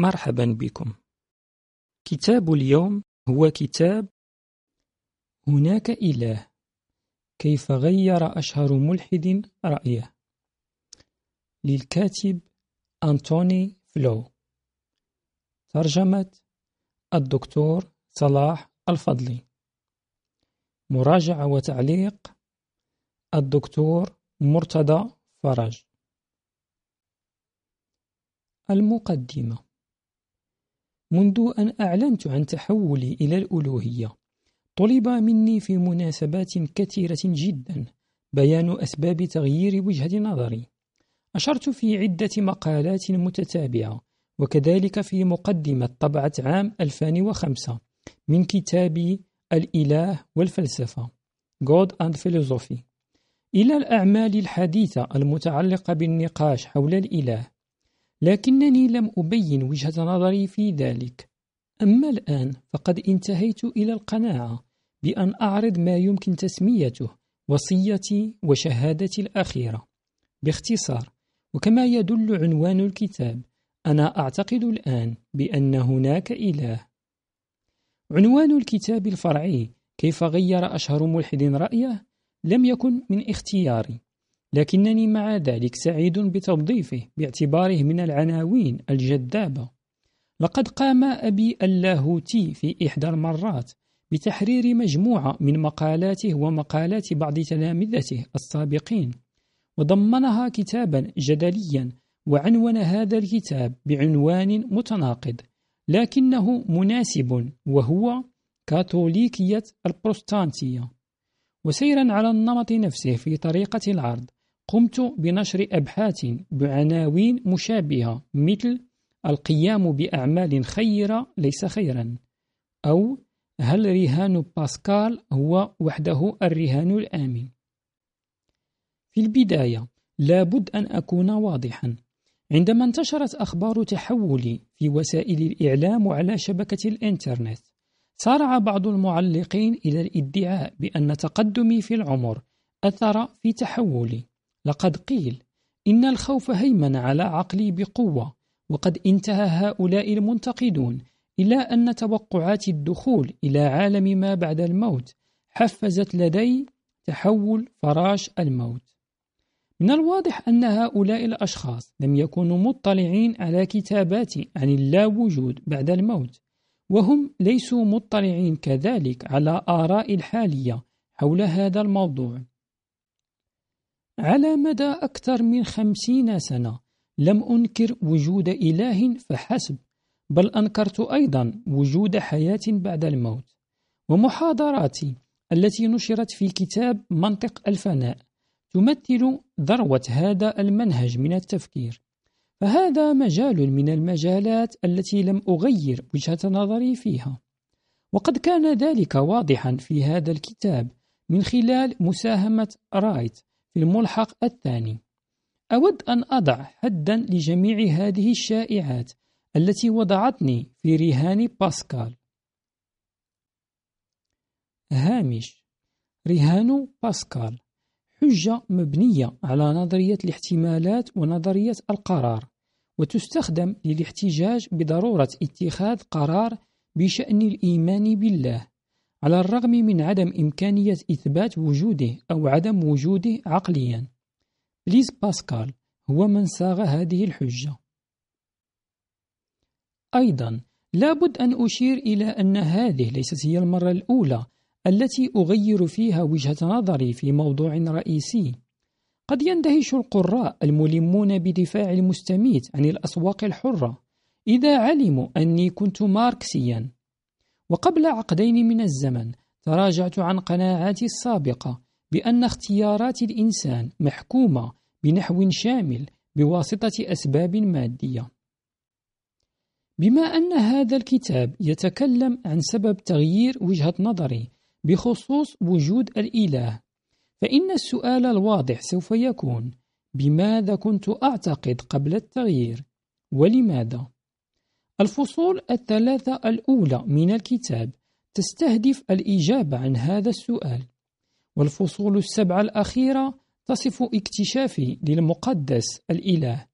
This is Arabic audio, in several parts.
مرحبا بكم. كتاب اليوم هو كتاب هناك إله. كيف غير أشهر ملحد رأيه؟ للكاتب أنتوني فلو. ترجمة الدكتور صلاح الفضلي. مراجعة وتعليق الدكتور مرتضى فرج. المقدمة. منذ أن أعلنت عن تحولي إلى الألوهية. طلب مني في مناسبات كثيرة جدا بيان أسباب تغيير وجهة نظري. أشرت في عدة مقالات متتابعة وكذلك في مقدمة طبعة عام 2005 من كتابي الإله والفلسفة God and Philosophy. إلى الأعمال الحديثة المتعلقة بالنقاش حول الإله لكنني لم أبين وجهة نظري في ذلك. أما الآن فقد انتهيت إلى القناعة بأن أعرض ما يمكن تسميته وصيتي وشهادتي الأخيرة. باختصار وكما يدل عنوان الكتاب أنا أعتقد الآن بأن هناك إله. عنوان الكتاب الفرعي كيف غير أشهر ملحد رأيه؟ لم يكن من اختياري. لكنني مع ذلك سعيد بتوظيفه باعتباره من العناوين الجذابة. لقد قام أبي اللاهوتي في إحدى المرات بتحرير مجموعة من مقالاته ومقالات بعض تلامذته السابقين وضمنها كتابا جدليا وعنون هذا الكتاب بعنوان متناقض لكنه مناسب وهو كاثوليكية البروستانتية. وسيرا على النمط نفسه في طريقة العرض قمت بنشر أبحاث بعناوين مشابهة مثل القيام بأعمال خيرة ليس خيرا أو هل رهان باسكال هو وحده الرهان الآمن. في البداية لابد أن أكون واضحا. عندما انتشرت أخبار تحولي في وسائل الإعلام وعلى شبكة الإنترنت سارع بعض المعلقين إلى الإدعاء بأن تقدمي في العمر أثر في تحولي لقد قيل إن الخوف هيمن على عقلي بقوة وقد انتهى هؤلاء المنتقدون إلى أن توقعات الدخول إلى عالم ما بعد الموت حفزت لدي تحول فراش الموت. من الواضح أن هؤلاء الأشخاص لم يكونوا مطلعين على كتاباتي عن اللاوجود بعد الموت وهم ليسوا مطلعين كذلك على آراء الحالية حول هذا الموضوع. على مدى أكثر من خمسين سنة لم أنكر وجود إله فحسب بل أنكرت أيضا وجود حياة بعد الموت. ومحاضراتي التي نشرت في كتاب منطق الفناء تمثل ذروة هذا المنهج من التفكير. فهذا مجال من المجالات التي لم أغير وجهة نظري فيها. وقد كان ذلك واضحا في هذا الكتاب من خلال مساهمة رايت في الملحق الثاني. أود أن أضع حدا لجميع هذه الشائعات التي وضعتني في رهان باسكال. هامش. رهان باسكال. حجة مبنية على نظرية الاحتمالات ونظرية القرار وتستخدم للاحتجاج بضرورة اتخاذ قرار بشأن الإيمان بالله. على الرغم من عدم إمكانية إثبات وجوده أو عدم وجوده عقليا. بليز باسكال هو من صاغ هذه الحجة. أيضا لابد أن أشير إلى أن هذه ليست هي المرة الأولى التي أغير فيها وجهة نظري في موضوع رئيسي. قد يندهش القراء الملمون بدفاع المستميت عن الأسواق الحرة. إذا علموا أني كنت ماركسيا وقبل عقدين من الزمن تراجعت عن قناعاتي السابقة بأن اختيارات الإنسان محكومة بنحو شامل بواسطة أسباب مادية بما أن هذا الكتاب يتكلم عن سبب تغيير وجهة نظري بخصوص وجود الإله فإن السؤال الواضح سوف يكون بماذا كنت أعتقد قبل التغيير ولماذا؟ الفصول الثلاثة الأولى من الكتاب تستهدف الإجابة عن هذا السؤال. والفصول السبعة الأخيرة تصف اكتشافي للمقدس الإله.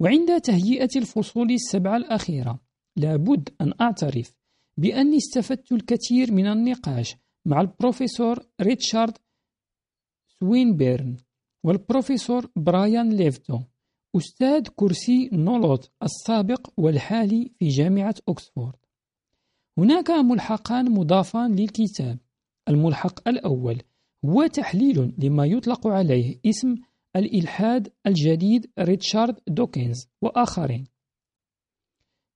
وعند تهيئة الفصول السبعة الأخيرة لابد أن أعترف بأني استفدت الكثير من النقاش مع البروفيسور ريتشارد سوينبيرن والبروفيسور برايان ليفتو. أستاذ كرسي نولوت السابق والحالي في جامعة أكسفورد. هناك ملحقان مضافان للكتاب. الملحق الأول هو تحليل لما يطلق عليه اسم الإلحاد الجديد ريتشارد دوكنز وآخرين.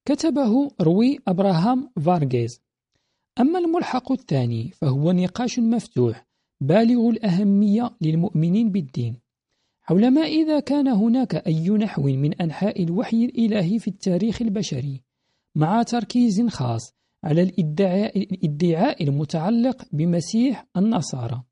كتبه روي أبراهام فارغيز. أما الملحق الثاني فهو نقاش مفتوح بالغ الأهمية للمؤمنين بالدين. حول ما إذا كان هناك أي نحو من أنحاء الوحي الإلهي في التاريخ البشري مع تركيز خاص على الادعاء المتعلق بمسيح النصارى.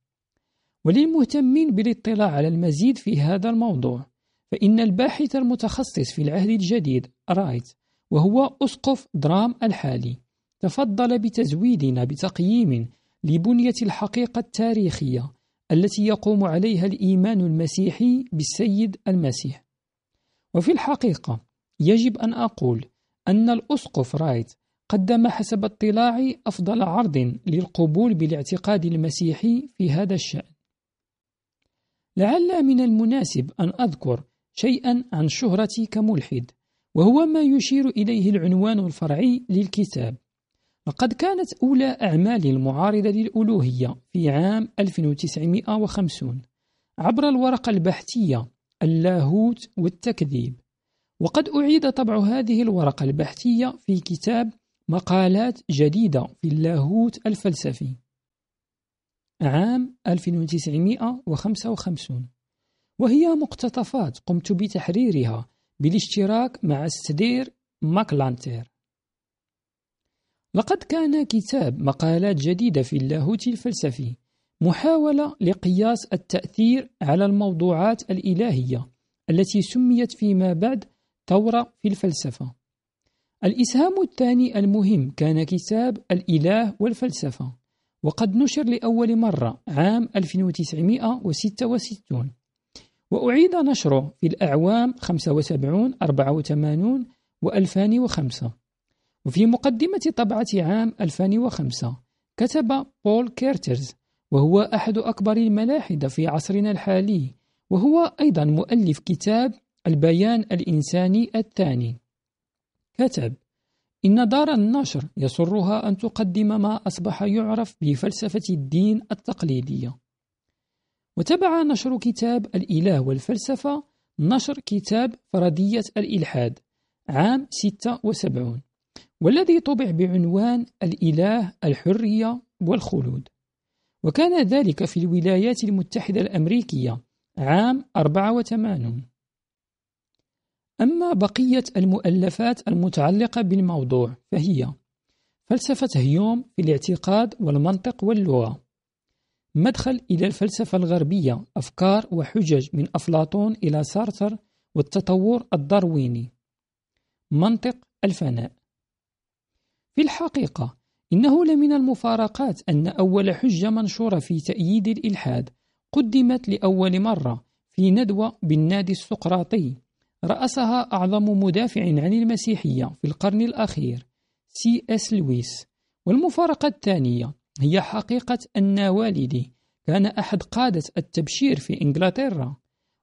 وللمهتمين بالاطلاع على المزيد في هذا الموضوع فإن الباحث المتخصص في العهد الجديد رايت وهو أسقف درام الحالي تفضل بتزويدنا بتقييم لبنية الحقيقة التاريخية التي يقوم عليها الإيمان المسيحي بالسيد المسيح. وفي الحقيقة يجب أن أقول أن الأسقف رايت قدم حسب اطلاعي أفضل عرض للقبول بالاعتقاد المسيحي في هذا الشأن. لعل من المناسب أن أذكر شيئا عن شهرتي كملحد وهو ما يشير إليه العنوان الفرعي للكتاب. لقد كانت أولى أعمالي المعارضة للألوهية في عام 1950 عبر الورقة البحثية اللاهوت والتكذيب. وقد أعيد طبع هذه الورقة البحثية في كتاب مقالات جديدة في اللاهوت الفلسفي. عام 1955 وهي مقتطفات قمت بتحريرها بالاشتراك مع ألسدير ماكنتاير. لقد كان كتاب مقالات جديدة في اللاهوت الفلسفي محاولة لقياس التأثير على الموضوعات الإلهية التي سميت فيما بعد ثورة في الفلسفة. الإسهام الثاني المهم كان كتاب الإله والفلسفة وقد نشر لأول مرة عام 1966 وأعيد نشره في الأعوام 75 84 و2005 وفي مقدمة طبعة عام 2005 كتب بول كيرترز وهو أحد أكبر الملاحدة في عصرنا الحالي وهو أيضا مؤلف كتاب البيان الإنساني الثاني. كتب إن دار النشر يسرها أن تقدم ما أصبح يعرف بفلسفة الدين التقليدية وتبع نشر كتاب الإله والفلسفة نشر كتاب فرضية الإلحاد عام 76 والذي طبع بعنوان الإله الحرية والخلود. وكان ذلك في الولايات المتحدة الأمريكية عام 84 أما بقية المؤلفات المتعلقة بالموضوع فهي فلسفة هيوم في الاعتقاد والمنطق واللغة مدخل إلى الفلسفة الغربية أفكار وحجج من أفلاطون إلى سارتر والتطور الدارويني منطق الفناء. في الحقيقة إنه لمن المفارقات أن أول حجة منشورة في تأييد الإلحاد قدمت لأول مرة في ندوة بالنادي السقراطي. رأسها أعظم مدافع عن المسيحية في القرن الأخير سي إس لويس. والمفارقة الثانية هي حقيقة أن والدي كان أحد قادة التبشير في إنجلترا.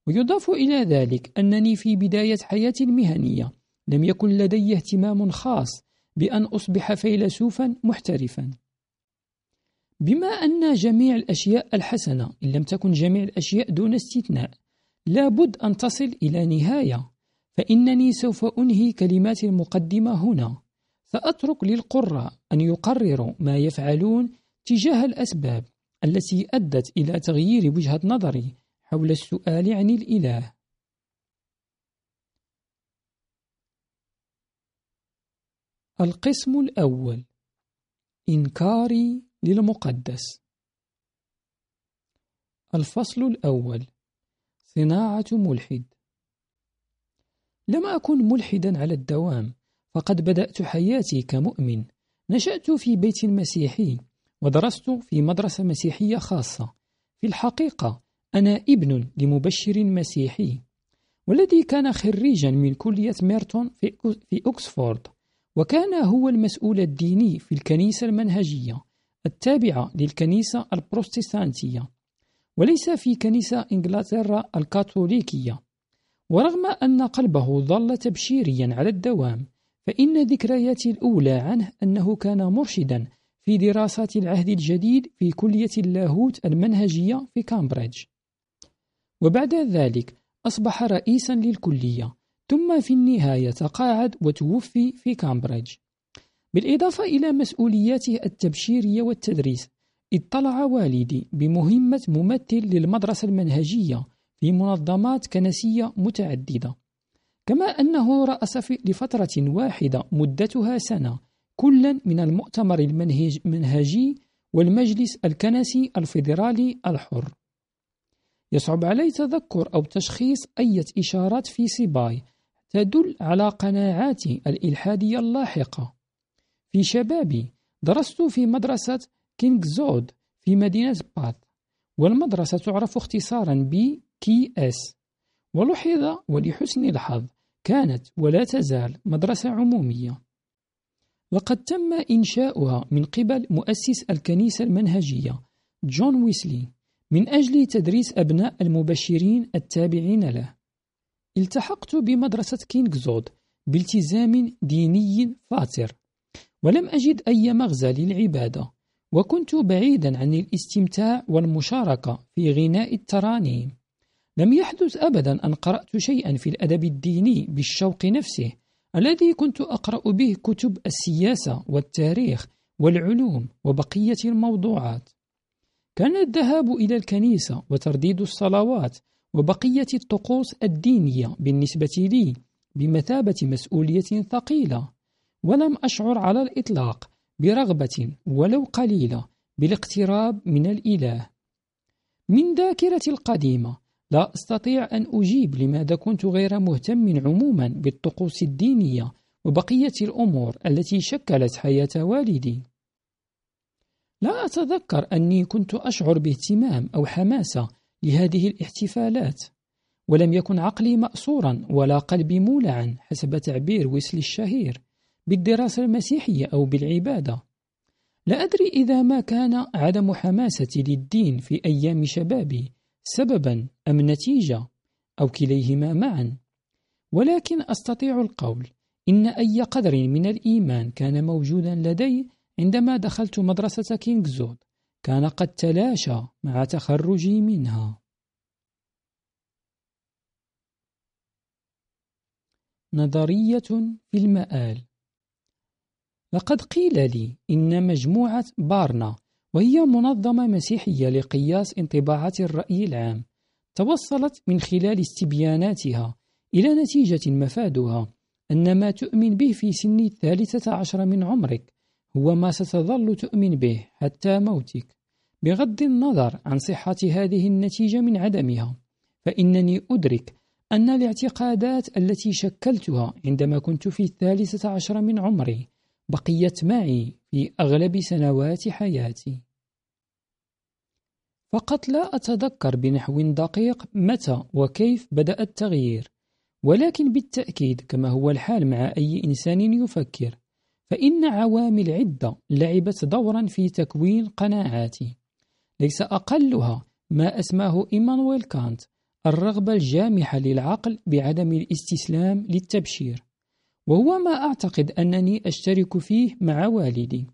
ويضاف إلى ذلك أنني في بداية حياتي المهنية لم يكن لدي اهتمام خاص بأن أصبح فيلسوفا محترفا. بما أن جميع الأشياء الحسنة إن لم تكن جميع الأشياء دون استثناء لابد أن تصل إلى نهاية فإنني سوف أنهي كلمات المقدمة هنا. سأترك للقراء أن يقرروا ما يفعلون تجاه الأسباب التي أدت إلى تغيير وجهة نظري حول السؤال عن الإله. القسم الأول. إنكاري للمقدس. الفصل الأول. صناعة ملحد. لم أكن ملحدا على الدوام فقد بدأت حياتي كمؤمن. نشأت في بيت مسيحي ودرست في مدرسة مسيحية خاصة. في الحقيقة أنا ابن لمبشر مسيحي والذي كان خريجا من كلية ميرتون في أكسفورد. وكان هو المسؤول الديني في الكنيسة المنهجية التابعة للكنيسة البروتستانتية وليس في كنيسة إنجلترا الكاثوليكية. ورغم أن قلبه ظل تبشيريا على الدوام فإن ذكرياتي الأولى عنه أنه كان مرشدا في دراسات العهد الجديد في كلية اللاهوت المنهجية في كامبريدج. وبعد ذلك أصبح رئيسا للكلية. ثم في النهاية تقاعد وتوفي في كامبريدج. بالإضافة إلى مسؤولياته التبشيرية والتدريس اضطلع والدي بمهمة ممثل للمدرسة المنهجية في منظمات كنسية متعددة. كما أنه رأس لفترة واحدة مدتها سنة كلا من المؤتمر المنهجي والمجلس الكنسي الفيدرالي الحر. يصعب علي تذكر أو تشخيص أي إشارات في صباي تدل على قناعاتي الإلحادية اللاحقة. في شبابي درست في مدرسة كينغزوود في مدينة باث والمدرسة تعرف اختصارا ب كي إس ولحظ ولحسن الحظ كانت ولا تزال مدرسة عمومية. لقد تم إنشاؤها من قبل مؤسس الكنيسة المنهجية جون ويسلي من أجل تدريس أبناء المبشرين التابعين له. التحقت بمدرسة كينغزوود بالتزام ديني فاتر ولم أجد أي مغزى للعبادة وكنت بعيدا عن الاستمتاع والمشاركة في غناء الترانيم لم يحدث أبدا أن قرأت شيئا في الأدب الديني بالشوق نفسه الذي كنت أقرأ به كتب السياسة والتاريخ والعلوم وبقية الموضوعات. كان الذهاب إلى الكنيسة وترديد الصلوات وبقية الطقوس الدينية بالنسبة لي بمثابة مسؤولية ثقيلة ولم أشعر على الإطلاق برغبة ولو قليلة بالاقتراب من الإله. من ذاكرتي القديمة لا أستطيع أن أجيب لماذا كنت غير مهتم عموما بالطقوس الدينية وبقية الأمور التي شكلت حياة والدي. لا أتذكر أني كنت أشعر باهتمام أو حماسة لهذه الاحتفالات ولم يكن عقلي مأسورا ولا قلبي مولعا حسب تعبير ويسلي الشهير بالدراسة المسيحية أو بالعبادة. لا أدري إذا ما كان عدم حماستي للدين في أيام شبابي سببا أم نتيجة أو كليهما معا. ولكن أستطيع القول إن أي قدر من الإيمان كان موجودا لدي عندما دخلت مدرسة كينغزود كان قد تلاشى مع تخرجي منها. نظرية في المآل. لقد قيل لي إن مجموعة بارنا وهي منظمة مسيحية لقياس انطباعات الرأي العام توصلت من خلال استبياناتها إلى نتيجة مفادها أن ما تؤمن به في سن الثالثة عشر من عمرك هو ما ستظل تؤمن به حتى موتك. بغض النظر عن صحة هذه النتيجة من عدمها فإنني أدرك أن الاعتقادات التي شكلتها عندما كنت في الثالثة عشر من عمري بقيت معي في أغلب سنوات حياتي. فقط لا أتذكر بنحو دقيق متى وكيف بدأ التغيير ولكن بالتأكيد كما هو الحال مع أي إنسان يفكر فإن عوامل عدة لعبت دورا في تكوين قناعاتي. ليس أقلها ما أسماه إيمانويل كانت الرغبة الجامحة للعقل بعدم الاستسلام للتبشير. وهو ما أعتقد أنني أشترك فيه مع والدي.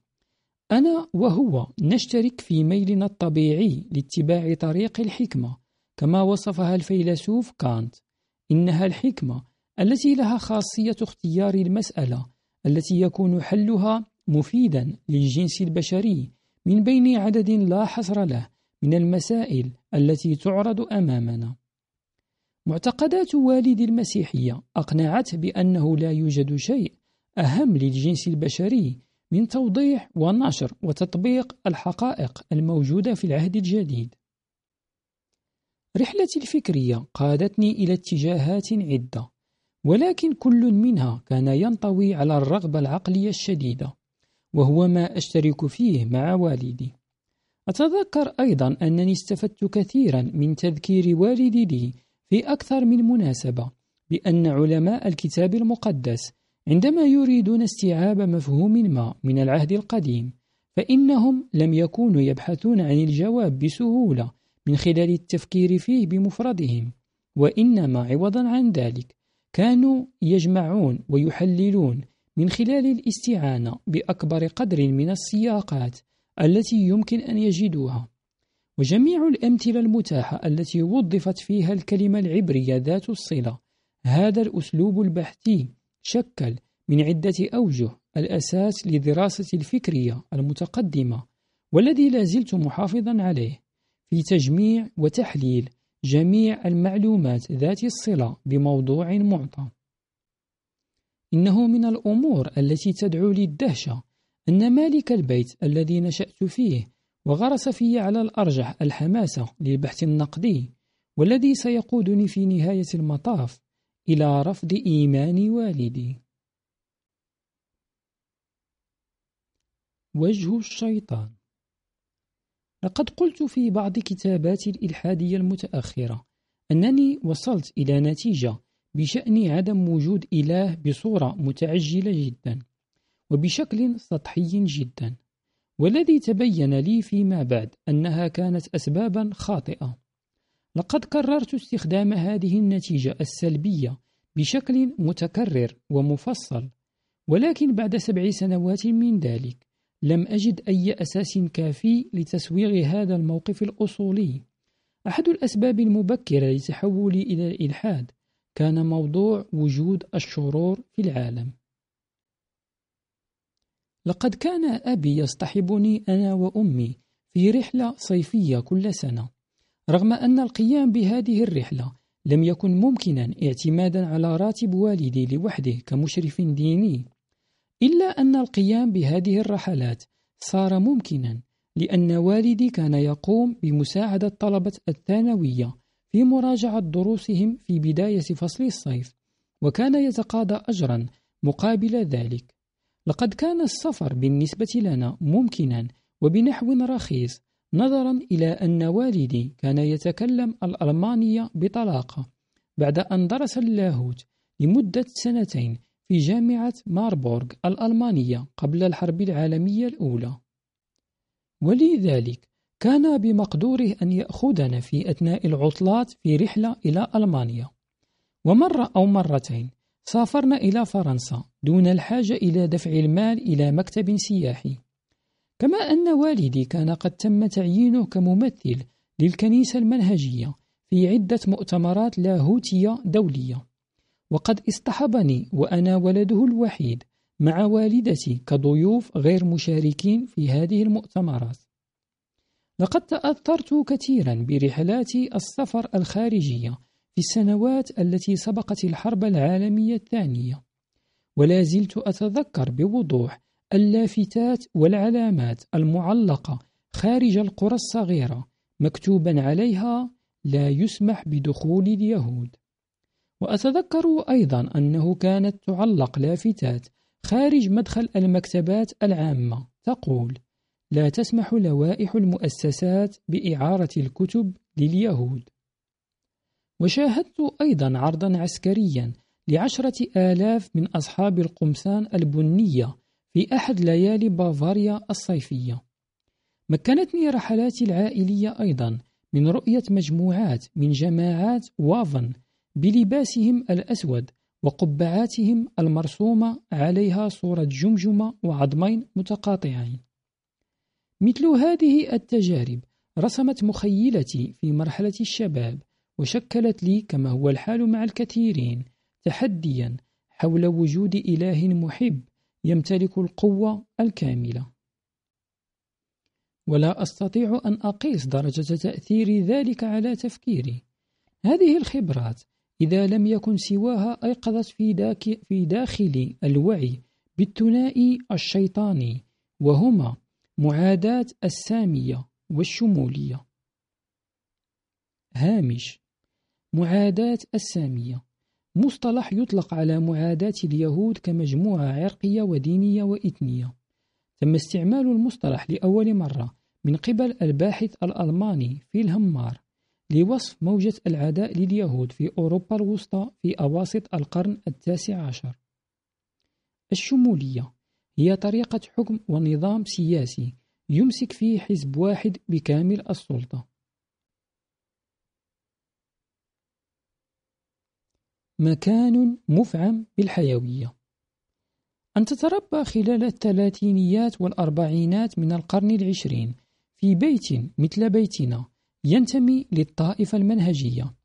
أنا وهو نشترك في ميلنا الطبيعي لاتباع طريق الحكمة كما وصفها الفيلسوف كانت. إنها الحكمة التي لها خاصية اختيار المسألة التي يكون حلها مفيدا للجنس البشري من بين عدد لا حصر له من المسائل التي تعرض أمامنا معتقدات والدي المسيحية أقنعته بأنه لا يوجد شيء أهم للجنس البشري من توضيح ونشر وتطبيق الحقائق الموجودة في العهد الجديد. رحلتي الفكرية قادتني إلى اتجاهات عدة، ولكن كل منها كان ينطوي على الرغبة العقلية الشديدة، وهو ما أشترك فيه مع والدي. أتذكر أيضا أنني استفدت كثيرا من تذكير والدي لي في أكثر من مناسبة بأن علماء الكتاب المقدس عندما يريدون استيعاب مفهوم ما من العهد القديم فإنهم لم يكونوا يبحثون عن الجواب بسهولة من خلال التفكير فيه بمفردهم وإنما عوضا عن ذلك كانوا يجمعون ويحللون من خلال الاستعانة بأكبر قدر من السياقات التي يمكن أن يجدوها. وجميع الأمثلة المتاحة التي وظفت فيها الكلمة العبرية ذات الصلة هذا الأسلوب البحثي شكل من عدة أوجه الأساس لدراسة الفكرية المتقدمة والذي لا زلت محافظا عليه في تجميع وتحليل جميع المعلومات ذات الصلة بموضوع معطى. إنه من الأمور التي تدعو للدهشة أن مالك البيت الذي نشأت فيه وغرس في على الأرجح الحماسة للبحث النقدي والذي سيقودني في نهاية المطاف إلى رفض إيمان والدي. وجه الشيطان. لقد قلت في بعض كتاباتي الإلحادية المتأخرة أنني وصلت إلى نتيجة بشأن عدم وجود إله بصورة متعجلة جدا وبشكل سطحي جدا والذي تبين لي فيما بعد أنها كانت أسبابا خاطئة. لقد قررت استخدام هذه النتيجة السلبية بشكل متكرر ومفصل ولكن بعد سبع سنوات من ذلك لم أجد أي أساس كافي لتسويغ هذا الموقف الأصولي. أحد الأسباب المبكرة لتحولي إلى الإلحاد كان موضوع وجود الشرور في العالم. لقد كان أبي يصطحبني أنا وأمي في رحلة صيفية كل سنة. رغم أن القيام بهذه الرحلة لم يكن ممكنا اعتمادا على راتب والدي لوحده كمشرف ديني إلا أن القيام بهذه الرحلات صار ممكنا لأن والدي كان يقوم بمساعدة طلبة الثانوية في مراجعة دروسهم في بداية فصل الصيف وكان يتقاضى أجرا مقابل ذلك. لقد كان السفر بالنسبة لنا ممكنا وبنحو رخيص نظرا إلى أن والدي كان يتكلم الألمانية بطلاقة بعد أن درس اللاهوت لمدة سنتين في جامعة ماربورغ الألمانية قبل الحرب العالمية الأولى. ولذلك كان بمقدوره أن يأخذنا في أثناء العطلات في رحلة إلى ألمانيا. ومرة أو مرتين سافرنا إلى فرنسا دون الحاجة إلى دفع المال إلى مكتب سياحي. كما أن والدي كان قد تم تعيينه كممثل للكنيسة المنهجية في عدة مؤتمرات لاهوتية دولية. وقد اصطحبني وأنا ولده الوحيد مع والدتي كضيوف غير مشاركين في هذه المؤتمرات. لقد تأثرت كثيرا برحلات السفر الخارجية في السنوات التي سبقت الحرب العالمية الثانية. ولا زلت أتذكر بوضوح اللافتات والعلامات المعلقة خارج القرى الصغيرة مكتوبا عليها لا يسمح بدخول اليهود وأتذكر أيضا أنه كانت تعلق لافتات خارج مدخل المكتبات العامة تقول لا تسمح لوائح المؤسسات بإعارة الكتب لليهود. وشاهدت أيضا عرضا عسكريا لعشرة آلاف من أصحاب القمصان البنية في أحد ليالي بافاريا الصيفية. مكنتني رحلاتي العائلية أيضا من رؤية مجموعات من جماعات وافن بلباسهم الأسود وقبعاتهم المرسومة عليها صورة جمجمة وعظمين متقاطعين. مثل هذه التجارب رسمت مخيلتي في مرحلة الشباب وشكلت لي كما هو الحال مع الكثيرين تحديا حول وجود إله محب يمتلك القوة الكاملة. ولا أستطيع أن أقيس درجة تأثير ذلك على تفكيري. هذه الخبرات إذا لم يكن سواها أيقظت في, داك في داخلي الوعي بالثنائي الشيطاني وهما معاداة السامية والشمولية. هامش. معاداة السامية. مصطلح يطلق على معاداة اليهود كمجموعة عرقية ودينية وإثنية. تم استعمال المصطلح لأول مرة من قبل الباحث الألماني فيلهم مار لوصف موجة العداء لليهود في أوروبا الوسطى في أواسط القرن التاسع عشر. الشمولية. هي طريقة حكم ونظام سياسي يمسك فيه حزب واحد بكامل السلطة. مكان مفعم بالحيوية. أن تتربى خلال الثلاثينيات والأربعينات من القرن العشرين في بيت مثل بيتنا ينتمي للطائفة المنهجية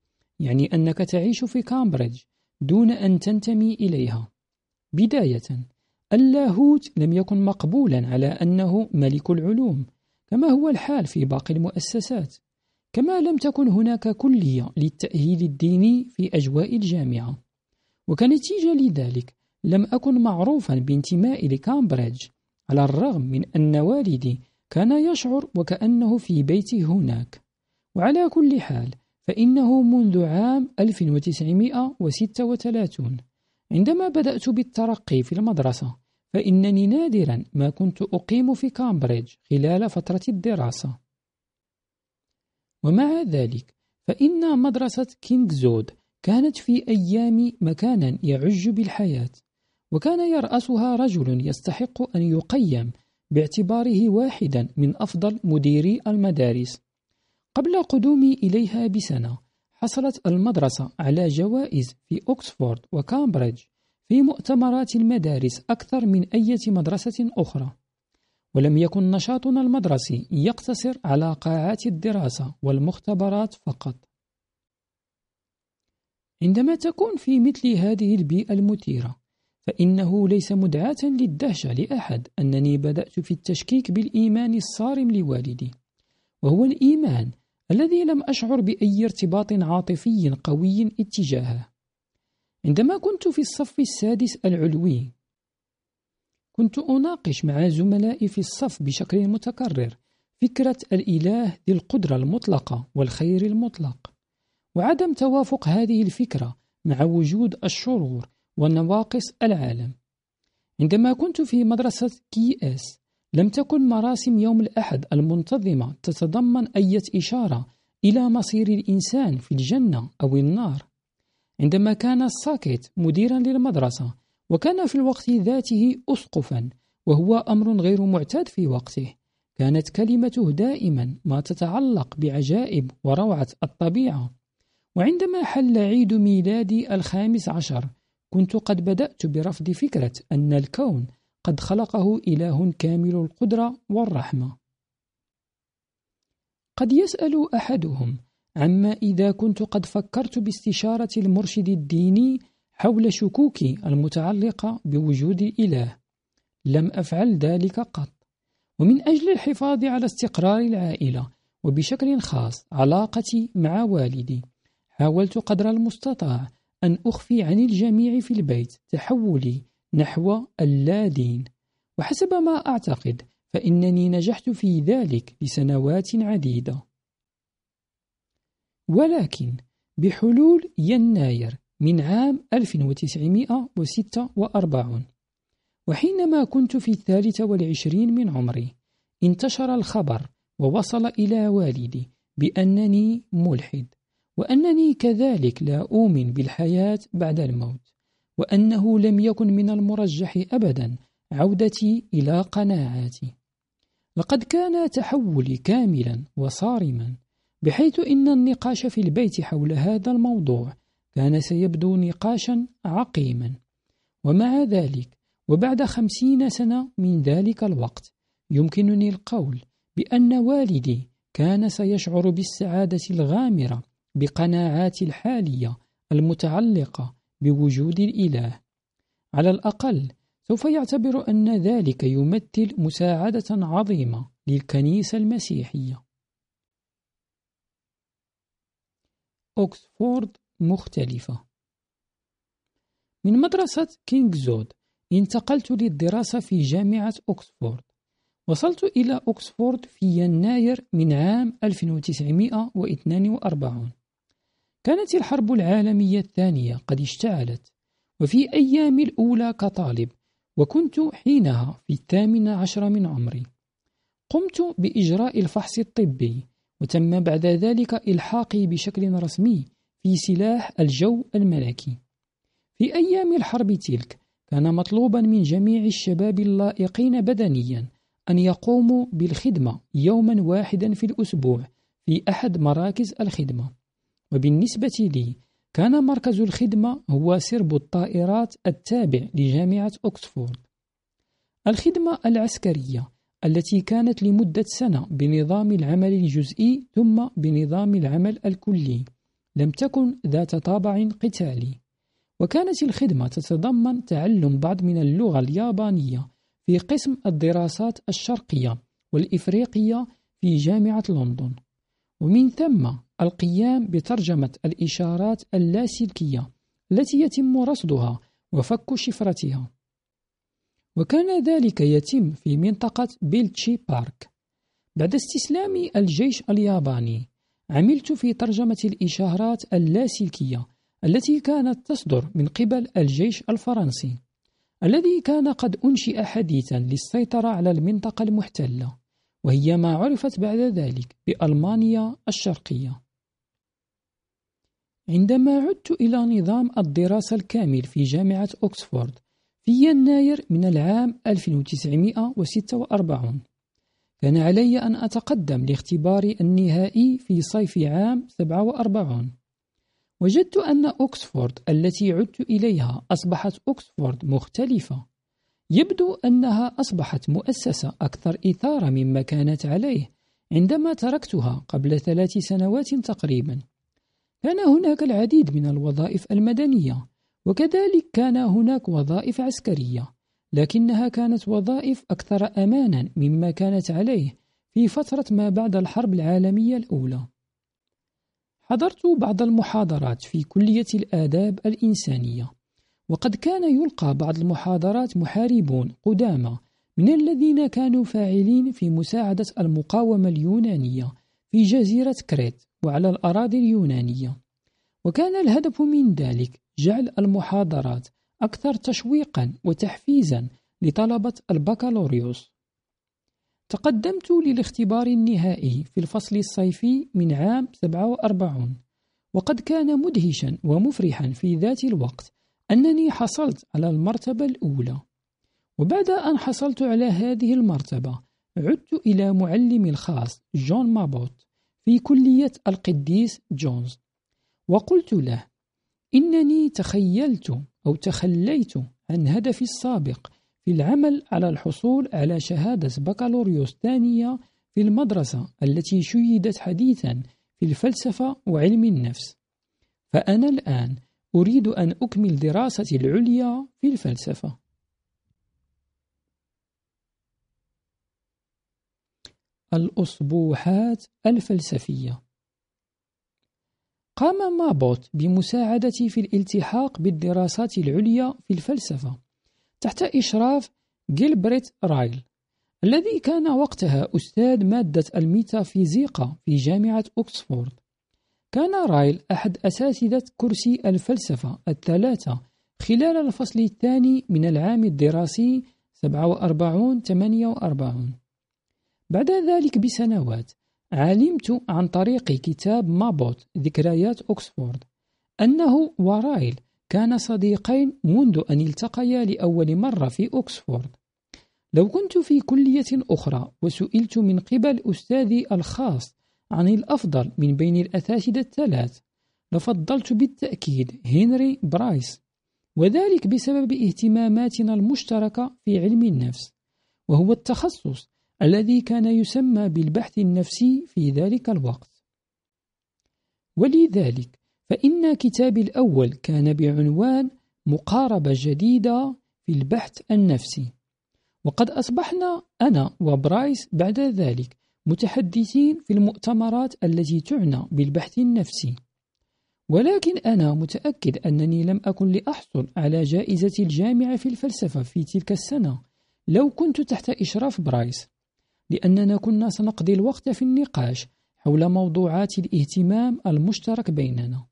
يعني أنك تعيش في كامبريدج دون أن تنتمي إليها. بداية اللاهوت لم يكن مقبولا على أنه ملك العلوم كما هو الحال في باقي المؤسسات. كما لم تكن هناك كلية للتأهيل الديني في أجواء الجامعة. وكنتيجة لذلك لم أكن معروفا بانتمائي لكامبريدج على الرغم من أن والدي كان يشعر وكأنه في بيته هناك. وعلى كل حال فإنه منذ عام 1936 عندما بدأت بالترقي في المدرسة فإنني نادرا ما كنت أقيم في كامبريدج خلال فترة الدراسة. ومع ذلك فإن مدرسة كينغزود كانت في أيام مكانا يعج بالحياة وكان يرأسها رجل يستحق أن يقيم باعتباره واحدا من أفضل مديري المدارس قبل قدومي إليها بسنة. حصلت المدرسة على جوائز في أكسفورد وكامبريدج في مؤتمرات المدارس أكثر من أي مدرسة أخرى. ولم يكن نشاطنا المدرسي يقتصر على قاعات الدراسة والمختبرات فقط. عندما تكون في مثل هذه البيئة المثيرة فإنه ليس مدعاة للدهشة لأحد أنني بدأت في التشكيك بالإيمان الصارم لوالدي وهو الإيمان الذي لم أشعر بأي ارتباط عاطفي قوي اتجاهه. عندما كنت في الصف السادس العلوي كنت أناقش مع زملائي في الصف بشكل متكرر فكرة الإله ذي القدرة المطلقة والخير المطلق وعدم توافق هذه الفكرة مع وجود الشرور ونواقص العالم. عندما كنت في مدرسة كي إس لم تكن مراسم يوم الأحد المنتظمة تتضمن أي إشارة إلى مصير الإنسان في الجنة أو النار. عندما كان الساكيت مديرا للمدرسة وكان في الوقت ذاته أسقفا وهو أمر غير معتاد في وقته كانت كلمته دائما ما تتعلق بعجائب وروعة الطبيعة. وعندما حل عيد ميلادي الخامس عشر كنت قد بدأت برفض فكرة أن الكون قد خلقه إله كامل القدرة والرحمة. قد يسأل أحدهم عما إذا كنت قد فكرت باستشارة المرشد الديني حول شكوكي المتعلقة بوجود إله لم أفعل ذلك قط. ومن أجل الحفاظ على استقرار العائلة وبشكل خاص علاقتي مع والدي حاولت قدر المستطاع أن أخفي عن الجميع في البيت تحولي نحو اللادين. وحسب ما أعتقد فإنني نجحت في ذلك لسنوات عديدة. ولكن بحلول يناير من عام 1946 وحينما كنت في الثالثة والعشرين من عمري انتشر الخبر ووصل إلى والدي بأنني ملحد وأنني كذلك لا أؤمن بالحياة بعد الموت. وأنه لم يكن من المرجح أبدا عودتي إلى قناعاتي. لقد كان تحولي كاملا وصارما بحيث إن النقاش في البيت حول هذا الموضوع كان سيبدو نقاشا عقيما. ومع ذلك وبعد خمسين سنة من ذلك الوقت يمكنني القول بأن والدي كان سيشعر بالسعادة الغامرة بقناعاتي الحالية المتعلقة بوجود الإله. على الأقل سوف يعتبر أن ذلك يمثل مساعدة عظيمة للكنيسة المسيحية. أكسفورد مختلفة. من مدرسة كينغزود انتقلت للدراسة في جامعة أكسفورد. وصلت إلى أكسفورد في يناير من عام 1942 كانت الحرب العالمية الثانية قد اشتعلت وفي أيامي الأولى كطالب وكنت حينها في الثامن عشر من عمري. قمت بإجراء الفحص الطبي وتم بعد ذلك إلحاقي بشكل رسمي في سلاح الجو الملكي. في أيام الحرب تلك كان مطلوبا من جميع الشباب اللائقين بدنيا أن يقوموا بالخدمة يوما واحدا في الأسبوع في أحد مراكز الخدمة. وبالنسبة لي كان مركز الخدمة هو سرب الطائرات التابع لجامعة أكسفورد. الخدمة العسكرية التي كانت لمدة سنة بنظام العمل الجزئي ثم بنظام العمل الكلي لم تكن ذات طابع قتالي. وكانت الخدمة تتضمن تعلم بعض من اللغة اليابانية في قسم الدراسات الشرقية والإفريقية في جامعة لندن. ومن ثم القيام بترجمة الإشارات اللاسلكية التي يتم رصدها وفك شفرتها. وكان ذلك يتم في منطقة بيلتشي بارك. بعد استسلام الجيش الياباني عملت في ترجمة الإشارات اللاسلكية التي كانت تصدر من قبل الجيش الفرنسي الذي كان قد أنشئ حديثا للسيطرة على المنطقة المحتلة وهي ما عرفت بعد ذلك بألمانيا الشرقية. عندما عدت إلى نظام الدراسة الكامل في جامعة أكسفورد في يناير من العام 1946 كان علي أن أتقدم لاختباري النهائي في صيف عام 47 وجدت أن أكسفورد التي عدت إليها أصبحت أكسفورد مختلفة. يبدو أنها أصبحت مؤسسة أكثر إثارة مما كانت عليه عندما تركتها قبل ثلاث سنوات تقريبا. كان هناك العديد من الوظائف المدنية وكذلك كان هناك وظائف عسكرية لكنها كانت وظائف أكثر أمانا مما كانت عليه في فترة ما بعد الحرب العالمية الأولى. حضرت بعض المحاضرات في كلية الآداب الإنسانية وقد كان يلقى بعض المحاضرات محاربون قدامى من الذين كانوا فاعلين في مساعدة المقاومة اليونانية في جزيرة كريت وعلى الأراضي اليونانية. وكان الهدف من ذلك جعل المحاضرات أكثر تشويقا وتحفيزا لطلبة البكالوريوس. تقدمت للاختبار النهائي في الفصل الصيفي من عام 47 وقد كان مدهشا ومفرحا في ذات الوقت أنني حصلت على المرتبة الأولى. وبعد أن حصلت على هذه المرتبة عدت إلى معلمي الخاص جون مابوت في كلية القديس جونز. وقلت له إنني تخيلت أو تخليت عن هدفي السابق في العمل على الحصول على شهادة بكالوريوس ثانية في المدرسة التي شيدت حديثا في الفلسفة وعلم النفس. فأنا الآن أريد أن أكمل دراستي العليا في الفلسفة. الأصبوحات الفلسفية. قام مابوت بمساعدتي في الالتحاق بالدراسات العليا في الفلسفة تحت إشراف جيلبريت رايل الذي كان وقتها أستاذ مادة الميتافيزيقا في جامعة أكسفورد. كان رايل أحد أساتذة كرسي الفلسفة الثلاثة خلال الفصل الثاني من العام الدراسي 47-48 بعد ذلك بسنوات علمت عن طريق كتاب مابوت ذكريات أكسفورد أنه ورايل كان صديقين منذ أن التقيا لأول مرة في أكسفورد. لو كنت في كلية أخرى وسئلت من قبل أستاذي الخاص عن الأفضل من بين الأساتذة الثلاث لفضلت بالتأكيد هنري برايس وذلك بسبب اهتماماتنا المشتركة في علم النفس وهو التخصص الذي كان يسمى بالبحث النفسي في ذلك الوقت. ولذلك فإن كتابي الأول كان بعنوان مقاربة جديدة في البحث النفسي. وقد أصبحنا أنا وبرايس بعد ذلك متحدثين في المؤتمرات التي تعنى بالبحث النفسي. ولكن أنا متأكد أنني لم أكن لأحصل على جائزة الجامعة في الفلسفة في تلك السنة. لو كنت تحت إشراف برايس لأننا كنا سنقضي الوقت في النقاش حول موضوعات الاهتمام المشترك بيننا.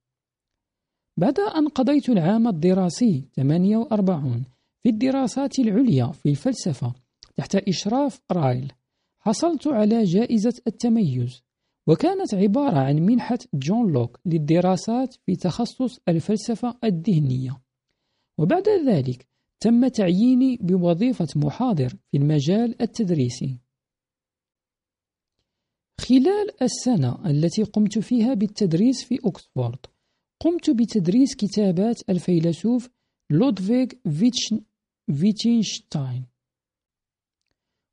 بعد أن قضيت العام الدراسي 48 في الدراسات العليا في الفلسفة تحت إشراف رايل حصلت على جائزة التميز وكانت عبارة عن منحة جون لوك للدراسات في تخصص الفلسفة الذهنية. وبعد ذلك تم تعييني بوظيفة محاضر في المجال التدريسي. خلال السنة التي قمت فيها بالتدريس في أكسفورد قمت بتدريس كتابات الفيلسوف لودفيغ فيتغنشتاين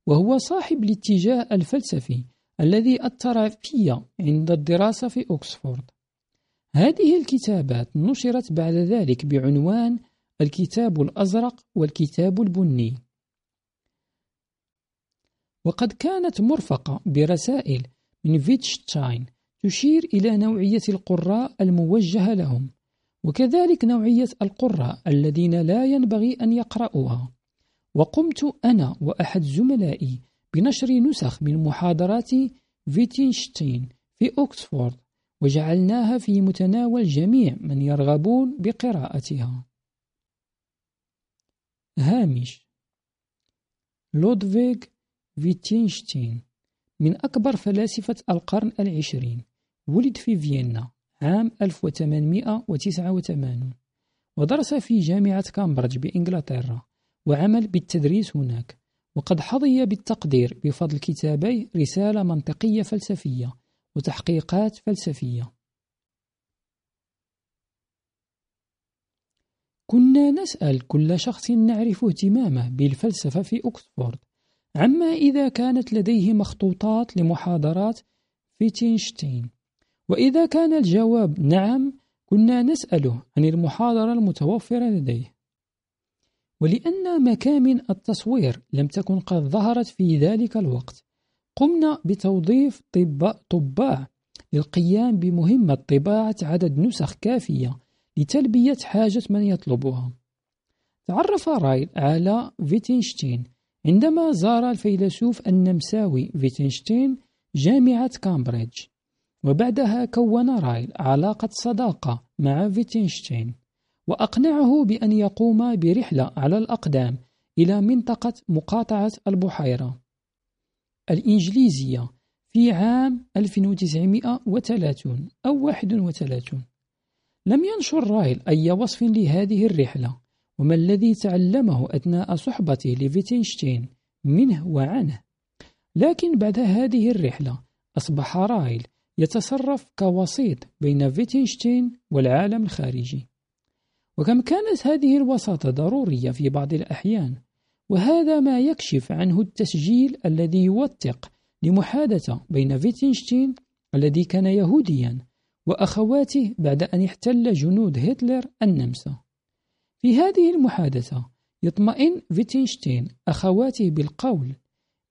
وهو صاحب الاتجاه الفلسفي الذي أثر في عند الدراسة في أكسفورد. هذه الكتابات نشرت بعد ذلك بعنوان الكتاب الأزرق والكتاب البني. وقد كانت مرفقة برسائل من فيتشتاين تشير إلى نوعية القراء الموجهة لهم وكذلك نوعية القراء الذين لا ينبغي أن يقرأوها وقمت أنا وأحد زملائي بنشر نسخ من محاضرات فيتنشتين في أكسفورد وجعلناها في متناول جميع من يرغبون بقراءتها. هامش لودفيغ فيتنشتين من أكبر فلاسفة القرن العشرين. ولد في فيينا عام 1889 ودرس في جامعة كامبريدج بإنجلترا وعمل بالتدريس هناك. وقد حظي بالتقدير بفضل كتابي رسالة منطقية فلسفية وتحقيقات فلسفية. كنا نسأل كل شخص نعرف اهتمامه بالفلسفة في أكسفورد. عما إذا كانت لديه مخطوطات لمحاضرات فيتنشتين وإذا كان الجواب نعم كنا نسأله عن المحاضرة المتوفرة لديه. ولأن مكامن التصوير لم تكن قد ظهرت في ذلك الوقت قمنا بتوظيف طباع للقيام بمهمة طباعة عدد نسخ كافية لتلبية حاجة من يطلبها. تعرف رايل على فيتنشتين عندما زار الفيلسوف النمساوي فيتنشتين جامعة كامبريدج وبعدها كون رايل علاقة صداقة مع فيتنشتين وأقنعه بأن يقوم برحلة على الأقدام إلى منطقة مقاطعة البحيرة الإنجليزية في عام 1930 أو 31 لم ينشر رايل أي وصف لهذه الرحلة. وما الذي تعلمه أثناء صحبته لفيتنشتين منه وعنه؟ لكن بعد هذه الرحلة أصبح رايل يتصرف كوسيط بين فيتنشتين والعالم الخارجي. وكم كانت هذه الوساطة ضرورية في بعض الأحيان وهذا ما يكشف عنه التسجيل الذي يوثق لمحادثة بين فيتنشتين الذي كان يهوديا وأخواته بعد أن احتل جنود هتلر النمسا. في هذه المحادثة يطمئن فيتنشتين أخواته بالقول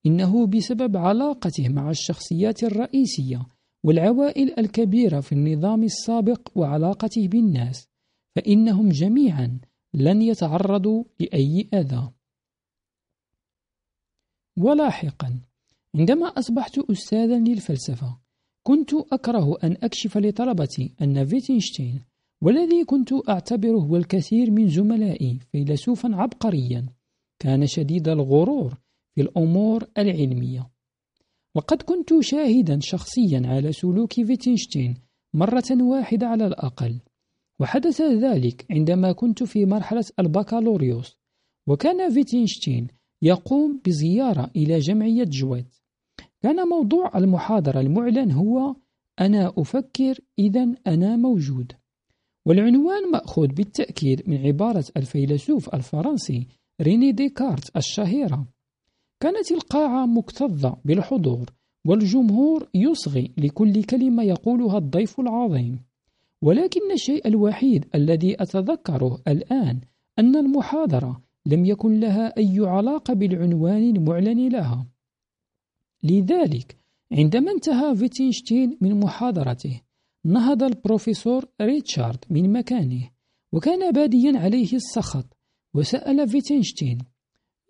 إنه بسبب علاقته مع الشخصيات الرئيسية والعوائل الكبيرة في النظام السابق وعلاقته بالناس فإنهم جميعا لن يتعرضوا لأي أذى. ولاحقا عندما أصبحت أستاذا للفلسفة كنت أكره أن أكشف لطلبتي أن فيتنشتين والذي كنت أعتبره والكثير من زملائي فيلسوفا عبقريا. كان شديد الغرور في الأمور العلمية. وقد كنت شاهدا شخصيا على سلوك فيتغنشتين مرة واحدة على الأقل. وحدث ذلك عندما كنت في مرحلة البكالوريوس. وكان فيتغنشتين يقوم بزيارة إلى جمعية جويت. كان موضوع المحاضرة المعلن هو أنا أفكر إذا أنا موجود. والعنوان مأخوذ بالتأكيد من عبارة الفيلسوف الفرنسي ريني ديكارت الشهيرة. كانت القاعة مكتظة بالحضور والجمهور يصغي لكل كلمة يقولها الضيف العظيم. ولكن الشيء الوحيد الذي أتذكره الآن أن المحاضرة لم يكن لها أي علاقة بالعنوان المعلن لها. لذلك عندما انتهى فيتغنشتين من محاضرته نهض البروفيسور بريتشارد من مكانه وكان باديا عليه السخط وسأل فيتغنشتين.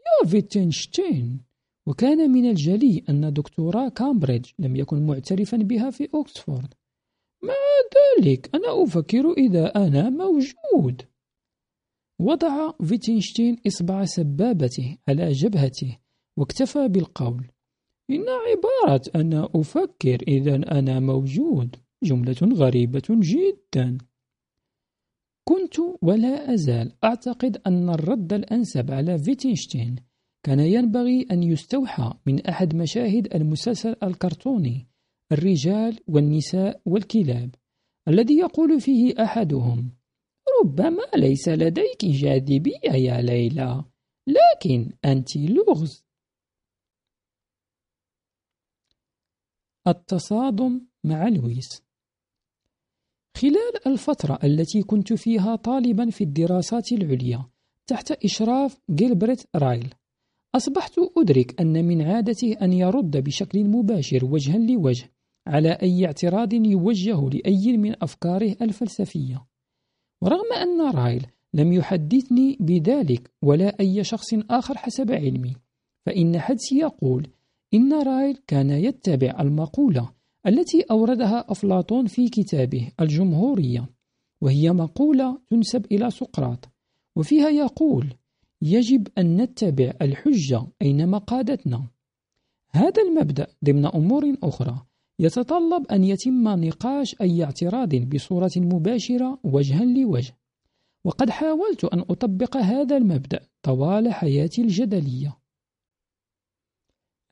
يا فيتغنشتين! وكان من الجلي أن دكتوراه كامبريدج لم يكن معترفا بها في أكسفورد. مع ذلك؟ أنا أفكر إذا أنا موجود. وضع فيتغنشتين إصبع سبابته على جبهته واكتفى بالقول. إن عبارة أنا أفكر إذا أنا موجود. جملة غريبة جدا. كنت ولا أزال أعتقد أن الرد الأنسب على فيتنشتين. كان ينبغي أن يستوحى من أحد مشاهد المسلسل الكرتوني الرجال والنساء والكلاب الذي يقول فيه أحدهم ربما ليس لديك جاذبية يا ليلى لكن أنت لغز. التصادم مع لويس. خلال الفترة التي كنت فيها طالبا في الدراسات العليا تحت إشراف جيلبرت رايل أصبحت أدرك أن من عادته أن يرد بشكل مباشر وجها لوجه على أي اعتراض يوجه لأي من أفكاره الفلسفية. ورغم أن رايل لم يحدثني بذلك ولا أي شخص آخر حسب علمي فإن حدسي يقول إن رايل كان يتبع المقولة التي أوردها أفلاطون في كتابه الجمهورية وهي مقولة تنسب إلى سقراط وفيها يقول يجب أن نتبع الحجة أينما قادتنا. هذا المبدأ ضمن أمور أخرى. يتطلب أن يتم نقاش أي اعتراض بصورة مباشرة وجها لوجه. وقد حاولت أن أطبق هذا المبدأ طوال حياتي الجدلية.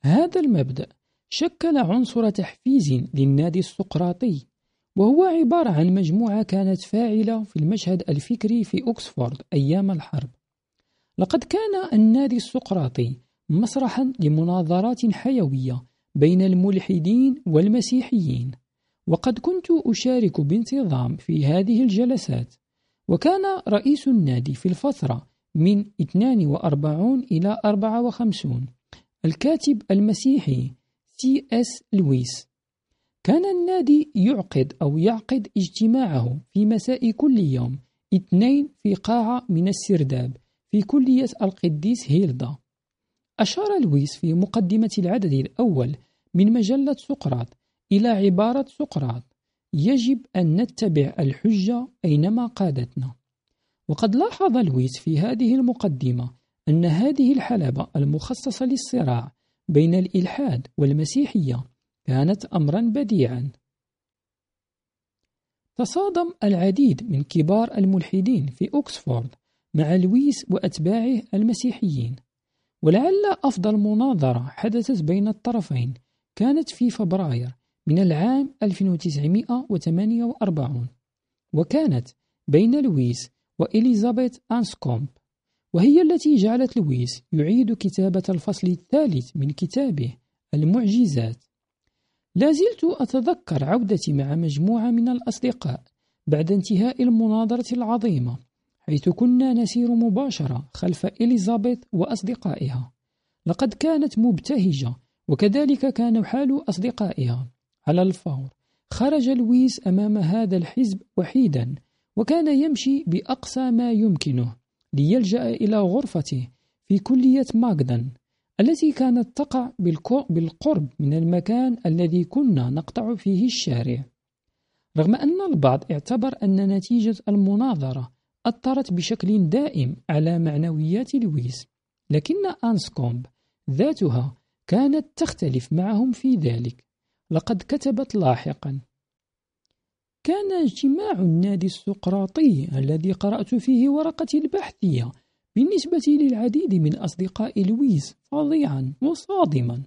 هذا المبدأ شكل عنصر تحفيز للنادي السقراطي وهو عبارة عن مجموعة كانت فاعلة في المشهد الفكري في أكسفورد أيام الحرب. لقد كان النادي السقراطي مسرحا لمناظرات حيوية بين الملحدين والمسيحيين وقد كنت أشارك بانتظام في هذه الجلسات وكان رئيس النادي في الفترة من 42 إلى 54 الكاتب المسيحي سي اس لويس كان النادي يعقد أو يعقد اجتماعه في مساء كل يوم اثنين في قاعة من السرداب في كلية القديس هيلدا. أشار لويس في مقدمة العدد الأول من مجلة سقراط إلى عبارة سقراط يجب أن نتبع الحجة أينما قادتنا وقد لاحظ لويس في هذه المقدمة أن هذه الحلبة المخصصة للصراع بين الإلحاد والمسيحية كانت أمرا بديعا. تصادم العديد من كبار الملحدين في أكسفورد مع لويس وأتباعه المسيحيين ولعل أفضل مناظرة حدثت بين الطرفين كانت في فبراير من العام 1948 وكانت بين لويس وإليزابيث أنسكومب وهي التي جعلت لويس يعيد كتابة الفصل الثالث من كتابه المعجزات. لا زلت أتذكر عودتي مع مجموعة من الأصدقاء بعد انتهاء المناظرة العظيمة حيث كنا نسير مباشرة خلف إليزابيث وأصدقائها. لقد كانت مبتهجة وكذلك كان حال أصدقائها. على الفور خرج لويس أمام هذا الحزب وحيدا وكان يمشي بأقصى ما يمكنه. ليلجأ إلى غرفته في كلية ماغدن التي كانت تقع بالقرب من المكان الذي كنا نقطع فيه الشارع. رغم أن البعض اعتبر أن نتيجة المناظرة أثرت بشكل دائم على معنويات لويس لكن أنسكومب ذاتها كانت تختلف معهم في ذلك. لقد كتبت لاحقا كان اجتماع النادي السقراطي الذي قرأت فيه ورقتي البحثية بالنسبة للعديد من أصدقاء لويس فظيعا وصادما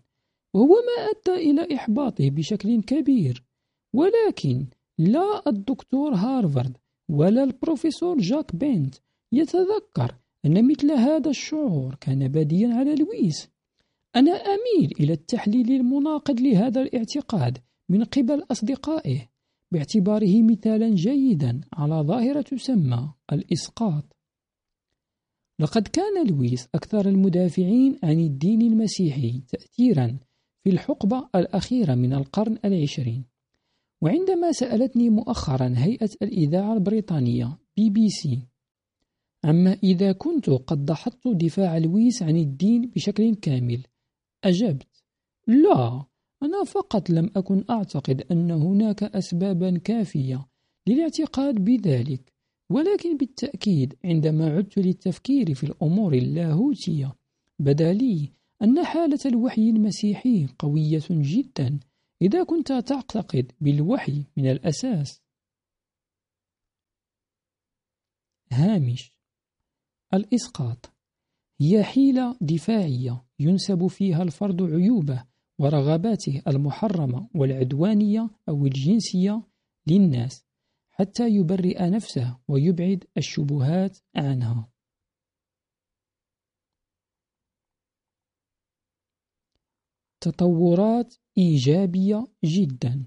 وهو ما أدى إلى إحباطه بشكل كبير. ولكن لا الدكتور هارفارد ولا البروفيسور جاك بنت يتذكر أن مثل هذا الشعور كان باديا على لويس. أنا أميل إلى التحليل المناقض لهذا الاعتقاد من قبل أصدقائه. باعتباره مثالا جيدا على ظاهرة تسمى الإسقاط. لقد كان لويس أكثر المدافعين عن الدين المسيحي تأثيرا في الحقبة الأخيرة من القرن العشرين. وعندما سألتني مؤخرا هيئة الإذاعة البريطانية بي بي سي عما إذا كنت قد دحضت دفاع لويس عن الدين بشكل كامل أجبت. لا أنا فقط لم أكن أعتقد أن هناك أسبابا كافية للاعتقاد بذلك ولكن بالتأكيد عندما عدت للتفكير في الأمور اللاهوتية بدا لي أن حالة الوحي المسيحي قوية جدا إذا كنت تعتقد بالوحي من الأساس. هامش الإسقاط هي حيلة دفاعية ينسب فيها الفرد عيوبه ورغباته المحرمة والعدوانية أو الجنسية للناس حتى يبرئ نفسه ويبعد الشبهات عنها. تطورات إيجابية جدا.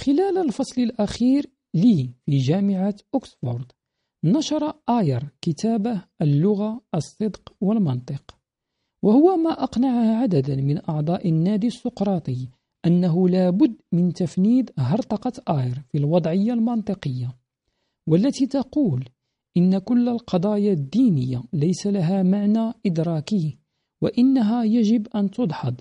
خلال الفصل الأخير لي في جامعة أكسفورد نشر آير كتابه اللغة الصدق والمنطق. وهو ما أقنع عددا من أعضاء النادي السقراطي أنه لا بد من تفنيد هرطقة آير في الوضعية المنطقية والتي تقول إن كل القضايا الدينية ليس لها معنى إدراكي وإنها يجب أن تدحض.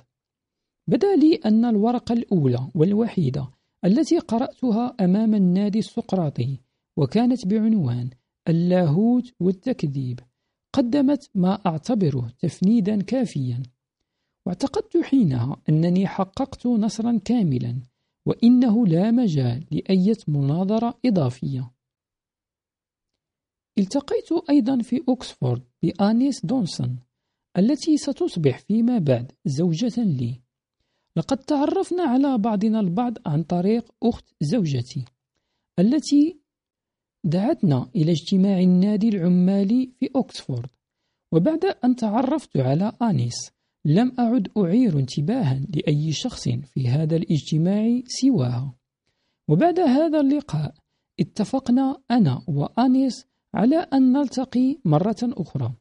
بدا لي أن الورقة الأولى والوحيدة التي قرأتها أمام النادي السقراطي وكانت بعنوان اللاهوت والتكذيب. قدمت ما أعتبره تفنيدا كافيا. واعتقدت حينها أنني حققت نصرا كاملا وإنه لا مجال لأية مناظرة إضافية. التقيت أيضا في أكسفورد بآنيس دونسون التي ستصبح فيما بعد زوجة لي. لقد تعرفنا على بعضنا البعض عن طريق أخت زوجتي التي دعتنا إلى اجتماع النادي العمالي في أكسفورد وبعد أن تعرفت على آنيس لم أعد أعير انتباها لأي شخص في هذا الاجتماع سواها. وبعد هذا اللقاء اتفقنا أنا وآنيس على أن نلتقي مرة أخرى.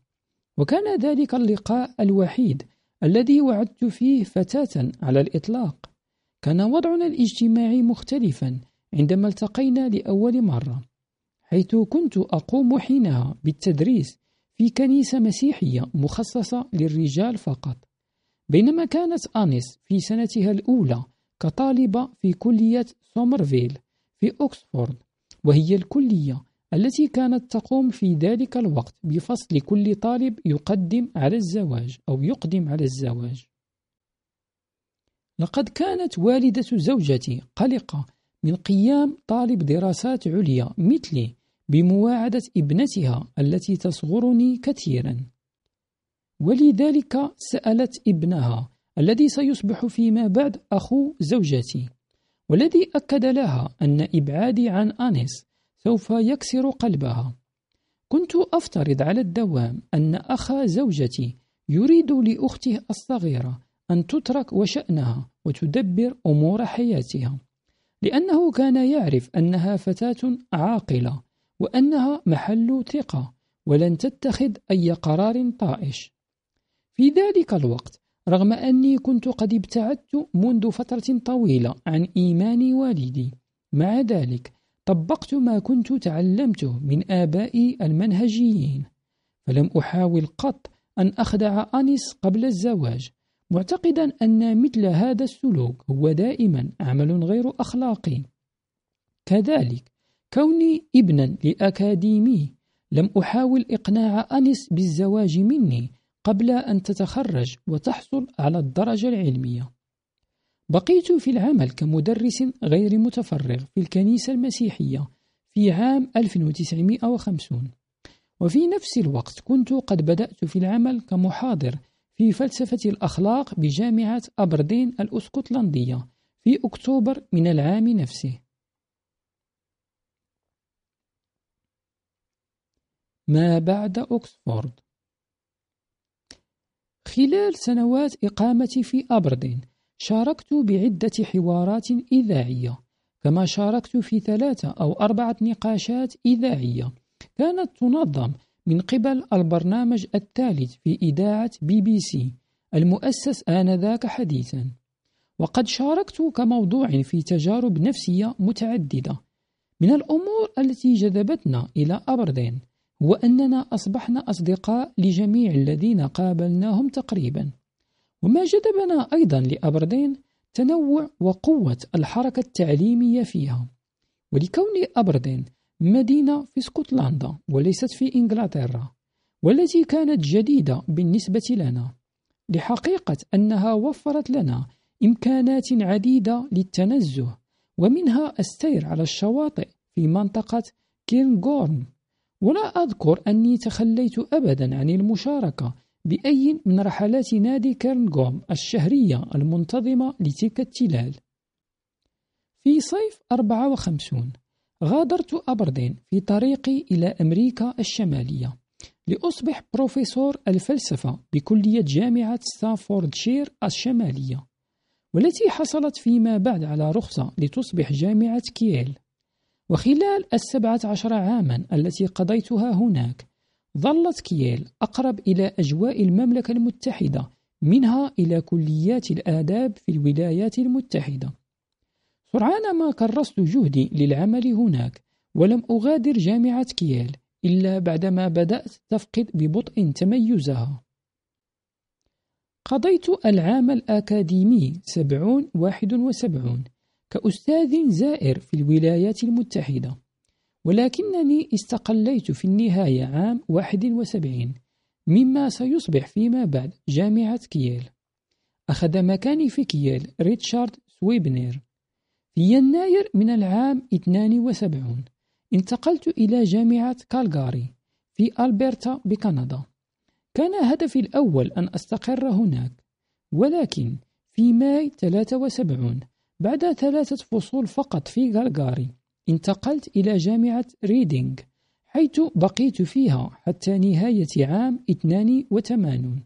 وكان ذلك اللقاء الوحيد الذي وعدت فيه فتاة على الإطلاق. كان وضعنا الاجتماعي مختلفا عندما التقينا لأول مرة. حيث كنت أقوم حينها بالتدريس في كنيسة مسيحية مخصصة للرجال فقط. بينما كانت آنيس في سنتها الأولى كطالبة في كلية سومرفيل في أكسفورد وهي الكلية التي كانت تقوم في ذلك الوقت بفصل كل طالب يقدم على الزواج أو يقدم على الزواج. لقد كانت والدة زوجتي قلقة من قيام طالب دراسات عليا مثلي بمواعدة ابنتها التي تصغرني كثيرا. ولذلك سألت ابنها الذي سيصبح فيما بعد أخو زوجتي والذي أكد لها أن إبعادي عن أنيس سوف يكسر قلبها. كنت أفترض على الدوام أن أخا زوجتي يريد لأخته الصغيرة أن تترك وشأنها وتدبر أمور حياتها لأنه كان يعرف أنها فتاة عاقلة وأنها محل ثقة ولن تتخذ أي قرار طائش. في ذلك الوقت رغم أني كنت قد ابتعدت منذ فترة طويلة عن إيمان والدي. مع ذلك طبقت ما كنت تعلمته من آبائي المنهجيين. فلم أحاول قط أن أخدع أنيس قبل الزواج معتقدا أن مثل هذا السلوك هو دائما عمل غير أخلاقي. كذلك كوني ابنا لأكاديمي لم أحاول إقناع أنيس بالزواج مني قبل أن تتخرج وتحصل على الدرجة العلمية. بقيت في العمل كمدرس غير متفرغ في الكنيسة المسيحية في عام 1950 وفي نفس الوقت كنت قد بدأت في العمل كمحاضر في فلسفة الأخلاق بجامعة أبردين الأسكتلندية في أكتوبر من العام نفسه. ما بعد أكسفورد. خلال سنوات إقامتي في أبردين شاركت بعدة حوارات إذاعية. كما شاركت في ثلاثة أو أربعة نقاشات إذاعية. كانت تنظم من قبل البرنامج الثالث في إذاعة بي بي سي المؤسس آنذاك حديثا. وقد شاركت كموضوع في تجارب نفسية متعددة. من الأمور التي جذبتنا إلى أبردين هو أننا أصبحنا أصدقاء لجميع الذين قابلناهم تقريبا. وما جذبنا أيضا لأبردين تنوع وقوة الحركة التعليمية فيها ولكون أبردين مدينة في اسكتلندا وليست في إنجلترا والتي كانت جديدة بالنسبة لنا لحقيقة أنها وفرت لنا إمكانات عديدة للتنزه ومنها السير على الشواطئ في منطقة كيرنغورن. ولا أذكر أني تخليت أبدا عن المشاركة بأي من رحلات نادي كيرنغورم الشهرية المنتظمة لتلك التلال. في صيف 54 غادرت أبردين في طريقي إلى أمريكا الشمالية لأصبح بروفيسور الفلسفة بكلية جامعة ستافوردشير الشمالية والتي حصلت فيما بعد على رخصة لتصبح جامعة كييل. وخلال السبعة عشر عاما التي قضيتها هناك ظلت كييل أقرب إلى أجواء المملكة المتحدة منها إلى كليات الآداب في الولايات المتحدة. سرعان ما كرست جهدي للعمل هناك ولم أغادر جامعة كييل إلا بعدما بدأت تفقد ببطء تميزها. قضيت العام الأكاديمي سبعون واحد وسبعون كأستاذ زائر في الولايات المتحدة. ولكنني استقلت في النهاية عام واحد وسبعين مما سيصبح فيما بعد جامعة كييل. أخذ مكاني في كييل ريتشارد سويبنير. في يناير من العام 72 انتقلت إلى جامعة كالغاري في ألبرتا بكندا. كان هدفي الأول أن أستقر هناك ولكن في ماي 73 بعد ثلاثة فصول فقط في كالغاري انتقلت إلى جامعة ريدينغ حيث بقيت فيها حتى نهاية عام 82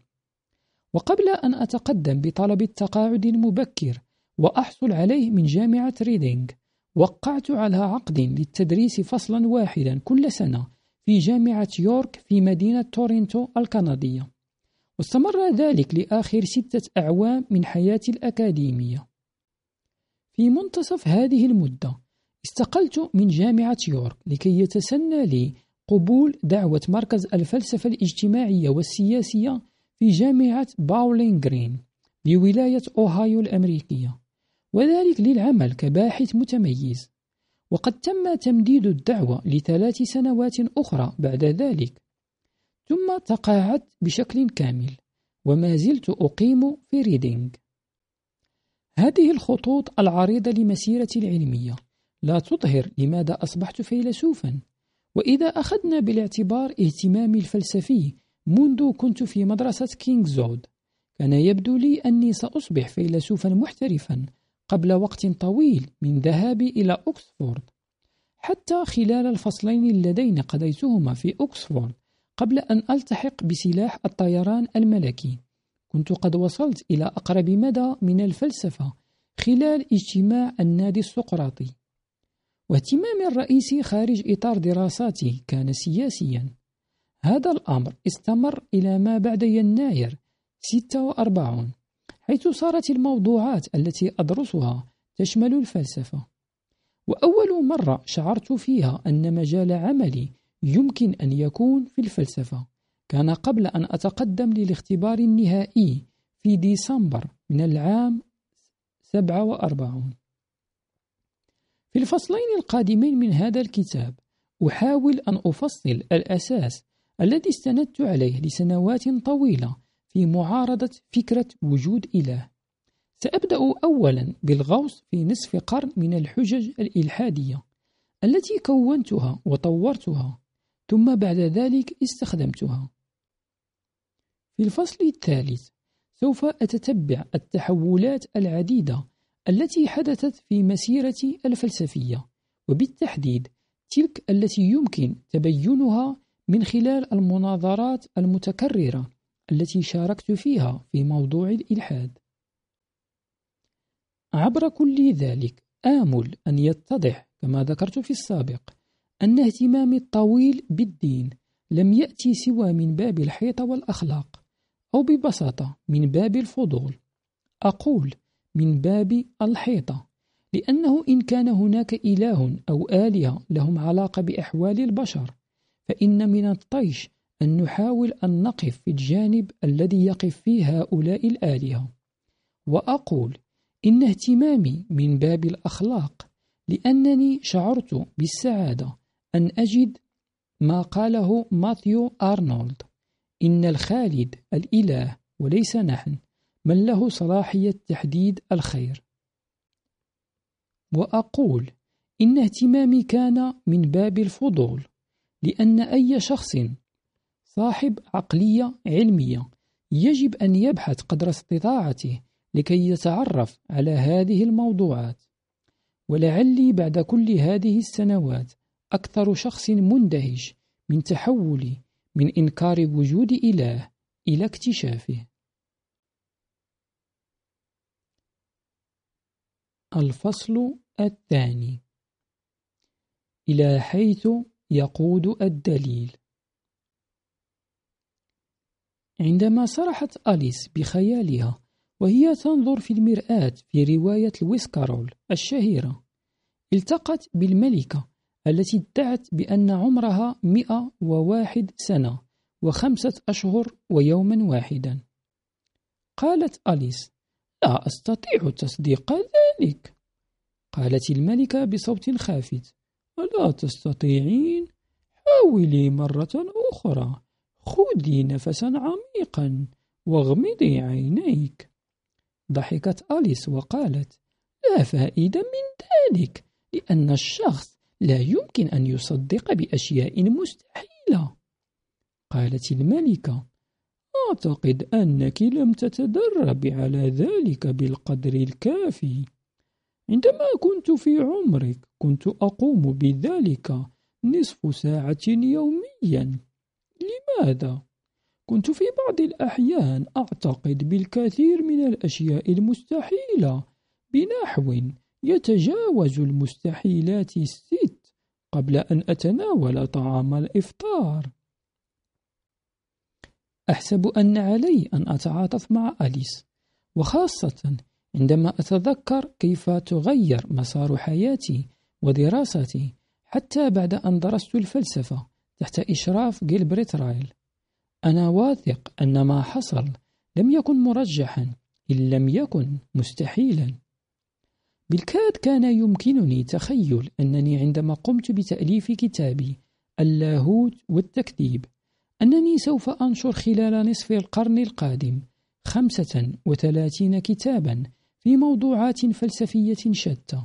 وقبل أن أتقدم بطلب التقاعد المبكر وأحصل عليه من جامعة ريدينغ وقعت على عقد للتدريس فصلا واحدا كل سنة في جامعة يورك في مدينة تورنتو الكندية. واستمر ذلك لآخر ستة أعوام من حياتي الأكاديمية. في منتصف هذه المدة استقلت من جامعة يورك لكي يتسنى لي قبول دعوة مركز الفلسفة الاجتماعية والسياسية في جامعة باولين جرين بولاية أوهايو الأمريكية وذلك للعمل كباحث متميز. وقد تم تمديد الدعوة لثلاث سنوات أخرى بعد ذلك. ثم تقاعدت بشكل كامل وما زلت أقيم في ريدينغ. هذه الخطوط العريضة لمسيرتي العلمية. لا تظهر لماذا أصبحت فيلسوفا. وإذا أخذنا بالاعتبار اهتمامي الفلسفي منذ كنت في مدرسة كينغزوود كان يبدو لي أني سأصبح فيلسوفا محترفا قبل وقت طويل من ذهابي إلى أكسفورد. حتى خلال الفصلين اللذين قضيتهما في أكسفورد قبل أن ألتحق بسلاح الطيران الملكي. كنت قد وصلت إلى أقرب مدى من الفلسفة خلال اجتماع النادي السقراطي. واهتمامي الرئيسي خارج إطار دراساتي كان سياسيا. هذا الأمر استمر إلى ما بعد يناير 46 حيث صارت الموضوعات التي أدرسها تشمل الفلسفة. وأول مرة شعرت فيها أن مجال عملي يمكن أن يكون في الفلسفة. كان قبل أن أتقدم للاختبار النهائي في ديسمبر من العام 47 في الفصلين القادمين من هذا الكتاب أحاول أن أفصل الأساس الذي استندت عليه لسنوات طويلة في معارضة فكرة وجود إله. سأبدأ أولا بالغوص في نصف قرن من الحجج الإلحادية التي كونتها وطورتها ثم بعد ذلك استخدمتها. في الفصل الثالث سوف أتتبع التحولات العديدة التي حدثت في مسيرتي الفلسفية. وبالتحديد تلك التي يمكن تبينها من خلال المناظرات المتكررة التي شاركت فيها في موضوع الإلحاد. عبر كل ذلك آمل أن يتضح كما ذكرت في السابق أن اهتمامي الطويل بالدين لم يأتي سوى من باب الحيطة والأخلاق. أو ببساطة من باب الفضول. أقول من باب الحيطة لأنه إن كان هناك إله أو آلهة لهم علاقة بأحوال البشر فإن من الطيش أن نحاول أن نقف في الجانب الذي يقف فيه هؤلاء الآلهة. وأقول إن اهتمامي من باب الأخلاق لأنني شعرت بالسعادة أن أجد ما قاله ماثيو أرنولد. إن الخالد الإله وليس نحن من له صلاحية تحديد الخير. وأقول إن اهتمامي كان من باب الفضول لأن أي شخص صاحب عقلية علمية يجب أن يبحث قدر استطاعته لكي يتعرف على هذه الموضوعات. ولعلي بعد كل هذه السنوات أكثر شخص مندهش من تحولي من إنكار وجود إله إلى اكتشافه. الفصل الثاني. إلى حيث يقود الدليل. عندما سرحت أليس بخيالها وهي تنظر في المرآة في رواية الويسكارول الشهيرة التقت بالملكة التي ادعت بأن عمرها 101 سنة وخمسة أشهر ويوما واحدا قالت أليس لا أستطيع تصديق ذلك قالت الملكة بصوت خافت ألا تستطيعين؟ حاولي مرة أخرى خذي نفسا عميقا واغمضي عينيك ضحكت أليس وقالت لا فائدة من ذلك لأن الشخص لا يمكن أن يصدق بأشياء مستحيلة. قالت الملكة أعتقد أنك لم تتدرب على ذلك بالقدر الكافي. عندما كنت في عمرك كنت أقوم بذلك نصف ساعة يوميا. لماذا؟ كنت في بعض الأحيان أعتقد بالكثير من الأشياء المستحيلة بنحو يتجاوز المستحيلات الست. قبل أن أتناول طعام الإفطار. أحسب أن علي أن أتعاطف مع أليس وخاصة عندما أتذكر كيف تغير مسار حياتي ودراستي حتى بعد أن درست الفلسفة تحت إشراف جيلبريت رايل. أنا واثق أن ما حصل لم يكن مرجحا إن لم يكن مستحيلا. بالكاد كان يمكنني تخيل أنني عندما قمت بتأليف كتابي اللاهوت والتكذيب أنني سوف أنشر خلال نصف القرن القادم خمسة وثلاثين كتابا في موضوعات فلسفية شتى.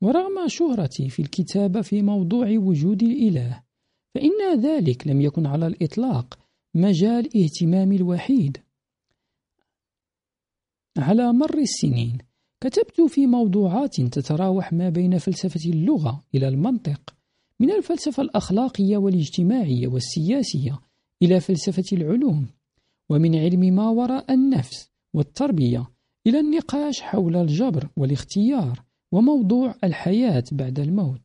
ورغم شهرتي في الكتابة في موضوع وجود الإله فإن ذلك لم يكن على الإطلاق مجال اهتمامي الوحيد. على مر السنين كتبت في موضوعات تتراوح ما بين فلسفة اللغة إلى المنطق من الفلسفة الأخلاقية والاجتماعية والسياسية إلى فلسفة العلوم ومن علم ما وراء النفس والتربية إلى النقاش حول الجبر والاختيار وموضوع الحياة بعد الموت.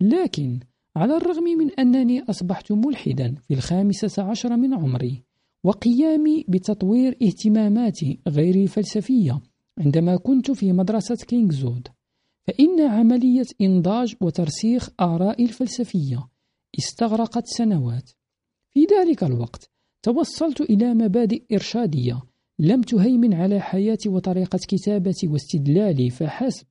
لكن على الرغم من أنني أصبحت ملحدا في الخامسة عشر من عمري وقيامي بتطوير اهتماماتي غير الفلسفية عندما كنت في مدرسة كينغزود فإن عملية إنضاج وترسيخ آرائي الفلسفية استغرقت سنوات. في ذلك الوقت توصلت إلى مبادئ إرشادية لم تهيمن على حياتي وطريقة كتابتي واستدلالي فحسب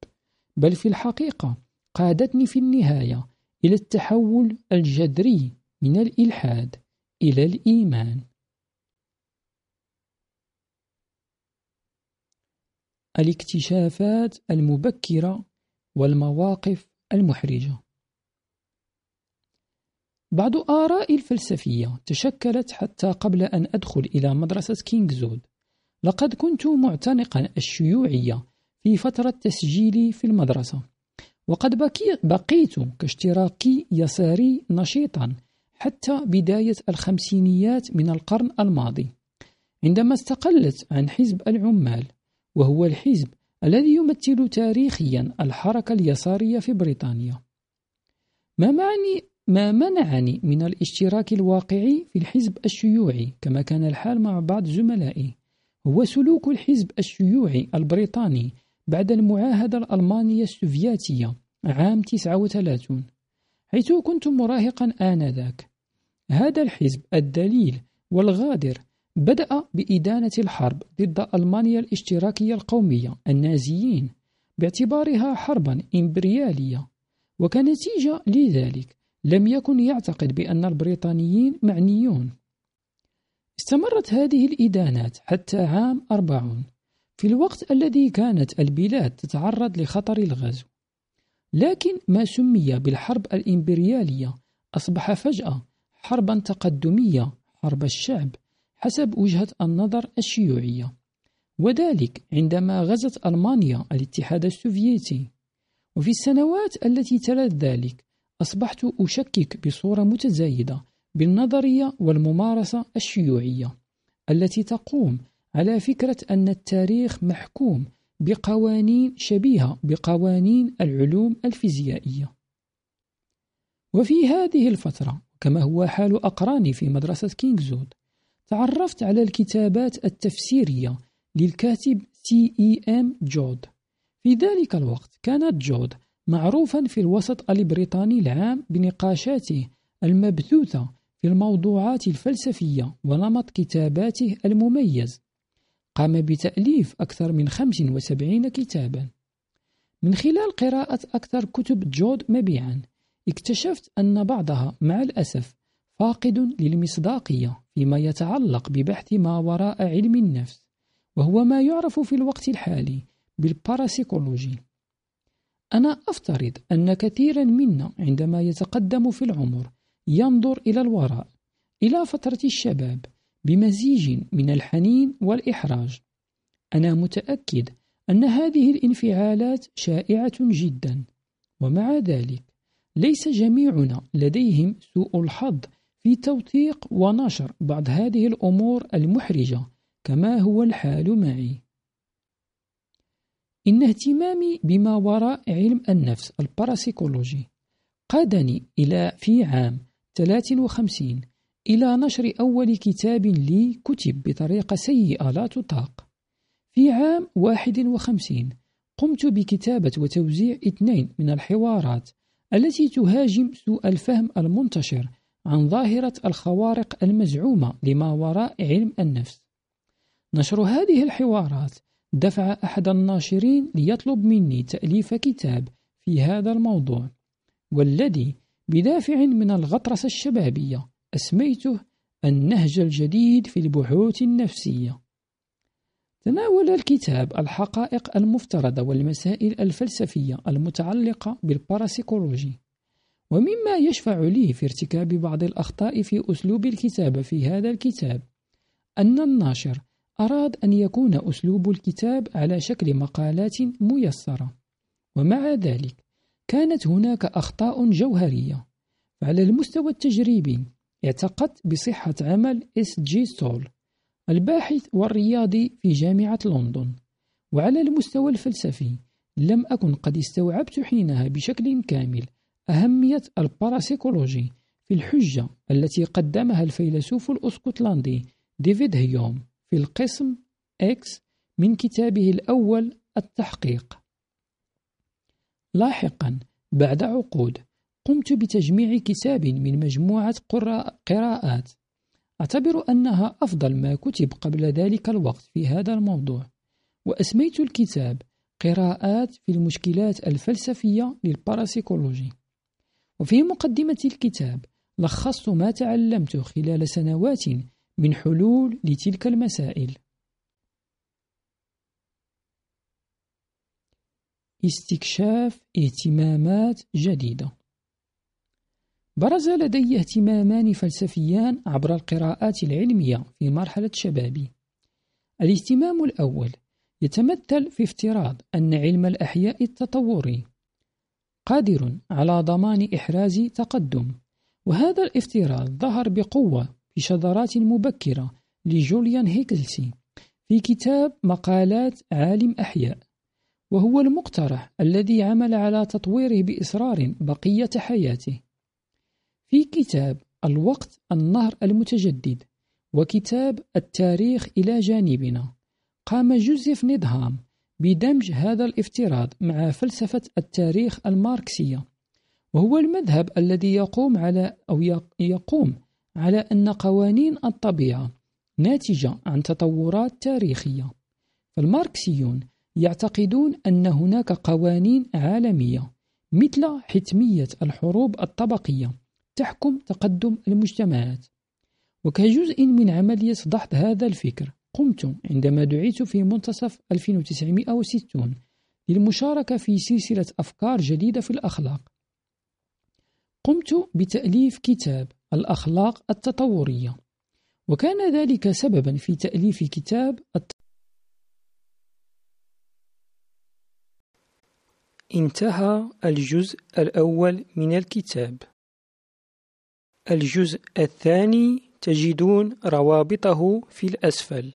بل في الحقيقة قادتني في النهاية إلى التحول الجذري من الإلحاد إلى الإيمان. الاكتشافات المبكرة والمواقف المحرجة. بعض آرائي الفلسفية تشكلت حتى قبل أن أدخل إلى مدرسة كينغزود. لقد كنت معتنقا الشيوعية في فترة تسجيلي في المدرسة وقد بقيت كاشتراكي يساري نشيطا حتى بداية الخمسينيات من القرن الماضي عندما استقلت عن حزب العمال. وهو الحزب الذي يمثل تاريخيا الحركة اليسارية في بريطانيا. ما معني ما منعني من الاشتراك الواقعي في الحزب الشيوعي؟ كما كان الحال مع بعض زملائي. هو سلوك الحزب الشيوعي البريطاني بعد المعاهدة الألمانية السوفياتية عام 39 حيث كنت مراهقا آنذاك. هذا الحزب الدليل والغادر بدأ بإدانة الحرب ضد ألمانيا الاشتراكية القومية النازيين باعتبارها حربا إمبريالية. وكنتيجة لذلك لم يكن يعتقد بأن البريطانيين معنيون. استمرت هذه الإدانات حتى عام أربعون في الوقت الذي كانت البلاد تتعرض لخطر الغزو. لكن ما سمي بالحرب الإمبريالية أصبح فجأة حربا تقدمية حرب الشعب. حسب وجهة النظر الشيوعية. وذلك عندما غزت ألمانيا الاتحاد السوفيتي. وفي السنوات التي تلت ذلك أصبحت أشكك بصورة متزايدة بالنظرية والممارسة الشيوعية التي تقوم على فكرة أن التاريخ محكوم بقوانين شبيهة بقوانين العلوم الفيزيائية. وفي هذه الفترة كما هو حال أقراني في مدرسة كينغزوود تعرفت على الكتابات التفسيرية للكاتب سي إي إم جود. في ذلك الوقت كان جود معروفا في الوسط البريطاني العام بنقاشاته المبثوثة في الموضوعات الفلسفية ونمط كتاباته المميز. قام بتأليف أكثر من 75 كتابا. من خلال قراءة أكثر كتب جود مبيعا اكتشفت أن بعضها مع الأسف فاقد للمصداقية. فيما يتعلق ببحث ما وراء علم النفس وهو ما يعرف في الوقت الحالي بالباراسيكولوجي أنا أفترض أن كثيرا منا عندما يتقدم في العمر ينظر إلى الوراء إلى فترة الشباب بمزيج من الحنين والإحراج. أنا متأكد أن هذه الانفعالات شائعة جدا. ومع ذلك ليس جميعنا لديهم سوء الحظ في توثيق ونشر بعض هذه الأمور المحرجة كما هو الحال معي. إن اهتمامي بما وراء علم النفس الباراسيكولوجي قادني إلى في عام 53 إلى نشر أول كتاب لي كتب بطريقة سيئة لا تطاق. في عام 51 قمت بكتابة وتوزيع اثنين من الحوارات التي تهاجم سوء الفهم المنتشر عن ظاهرة الخوارق المزعومة لما وراء علم النفس. نشر هذه الحوارات دفع أحد الناشرين ليطلب مني تأليف كتاب في هذا الموضوع والذي بدافع من الغطرسة الشبابية أسميته النهج الجديد في البحوث النفسية. تناول الكتاب الحقائق المفترضة والمسائل الفلسفية المتعلقة بالباراسيكولوجي. ومما يشفع لي في ارتكاب بعض الأخطاء في أسلوب الكتابة في هذا الكتاب. أن الناشر أراد أن يكون أسلوب الكتاب على شكل مقالات ميسرة. ومع ذلك كانت هناك أخطاء جوهرية. فعلى المستوى التجريبي اعتقدت بصحة عمل إس جي سول الباحث والرياضي في جامعة لندن. وعلى المستوى الفلسفي لم أكن قد استوعبت حينها بشكل كامل. أهمية الباراسيكولوجي في الحجة التي قدمها الفيلسوف الأسكتلندي ديفيد هيوم في القسم X من كتابه الأول التحقيق. لاحقا بعد عقود قمت بتجميع كتاب من مجموعة قراءات. أعتبر أنها أفضل ما كتب قبل ذلك الوقت في هذا الموضوع. وأسميت الكتاب قراءات في المشكلات الفلسفية للباراسيكولوجي. وفي مقدمة الكتاب لخصت ما تعلمته خلال سنوات من حلول لتلك المسائل. استكشاف اهتمامات جديدة. برز لدي اهتمامان فلسفيان عبر القراءات العلمية في مرحلة شبابي. الاهتمام الأول يتمثل في افتراض أن علم الأحياء التطوري قادر على ضمان إحراز تقدم. وهذا الافتراض ظهر بقوة في شذرات مبكرة لجوليان هيكلسي في كتاب مقالات عالم أحياء وهو المقترح الذي عمل على تطويره بإصرار بقية حياته. في كتاب الوقت النهر المتجدد وكتاب التاريخ إلى جانبنا قام جوزيف نيدهام بدمج هذا الافتراض مع فلسفة التاريخ الماركسية وهو المذهب الذي يقوم على أو يقوم على أن قوانين الطبيعة ناتجة عن تطورات تاريخية. فالماركسيون يعتقدون أن هناك قوانين عالمية مثل حتمية الحروب الطبقية تحكم تقدم المجتمعات. وكجزء من عملية ضحض هذا الفكر قمت عندما دعيت في منتصف 1960 للمشاركة في سلسلة أفكار جديدة في الأخلاق. قمت بتأليف كتاب الأخلاق التطورية وكان ذلك سببا في تأليف كتاب الت... انتهى الجزء الأول من الكتاب. الجزء الثاني تجدون روابطه في الأسفل.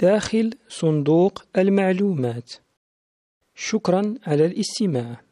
داخل صندوق المعلومات. شكرا على الاستماع.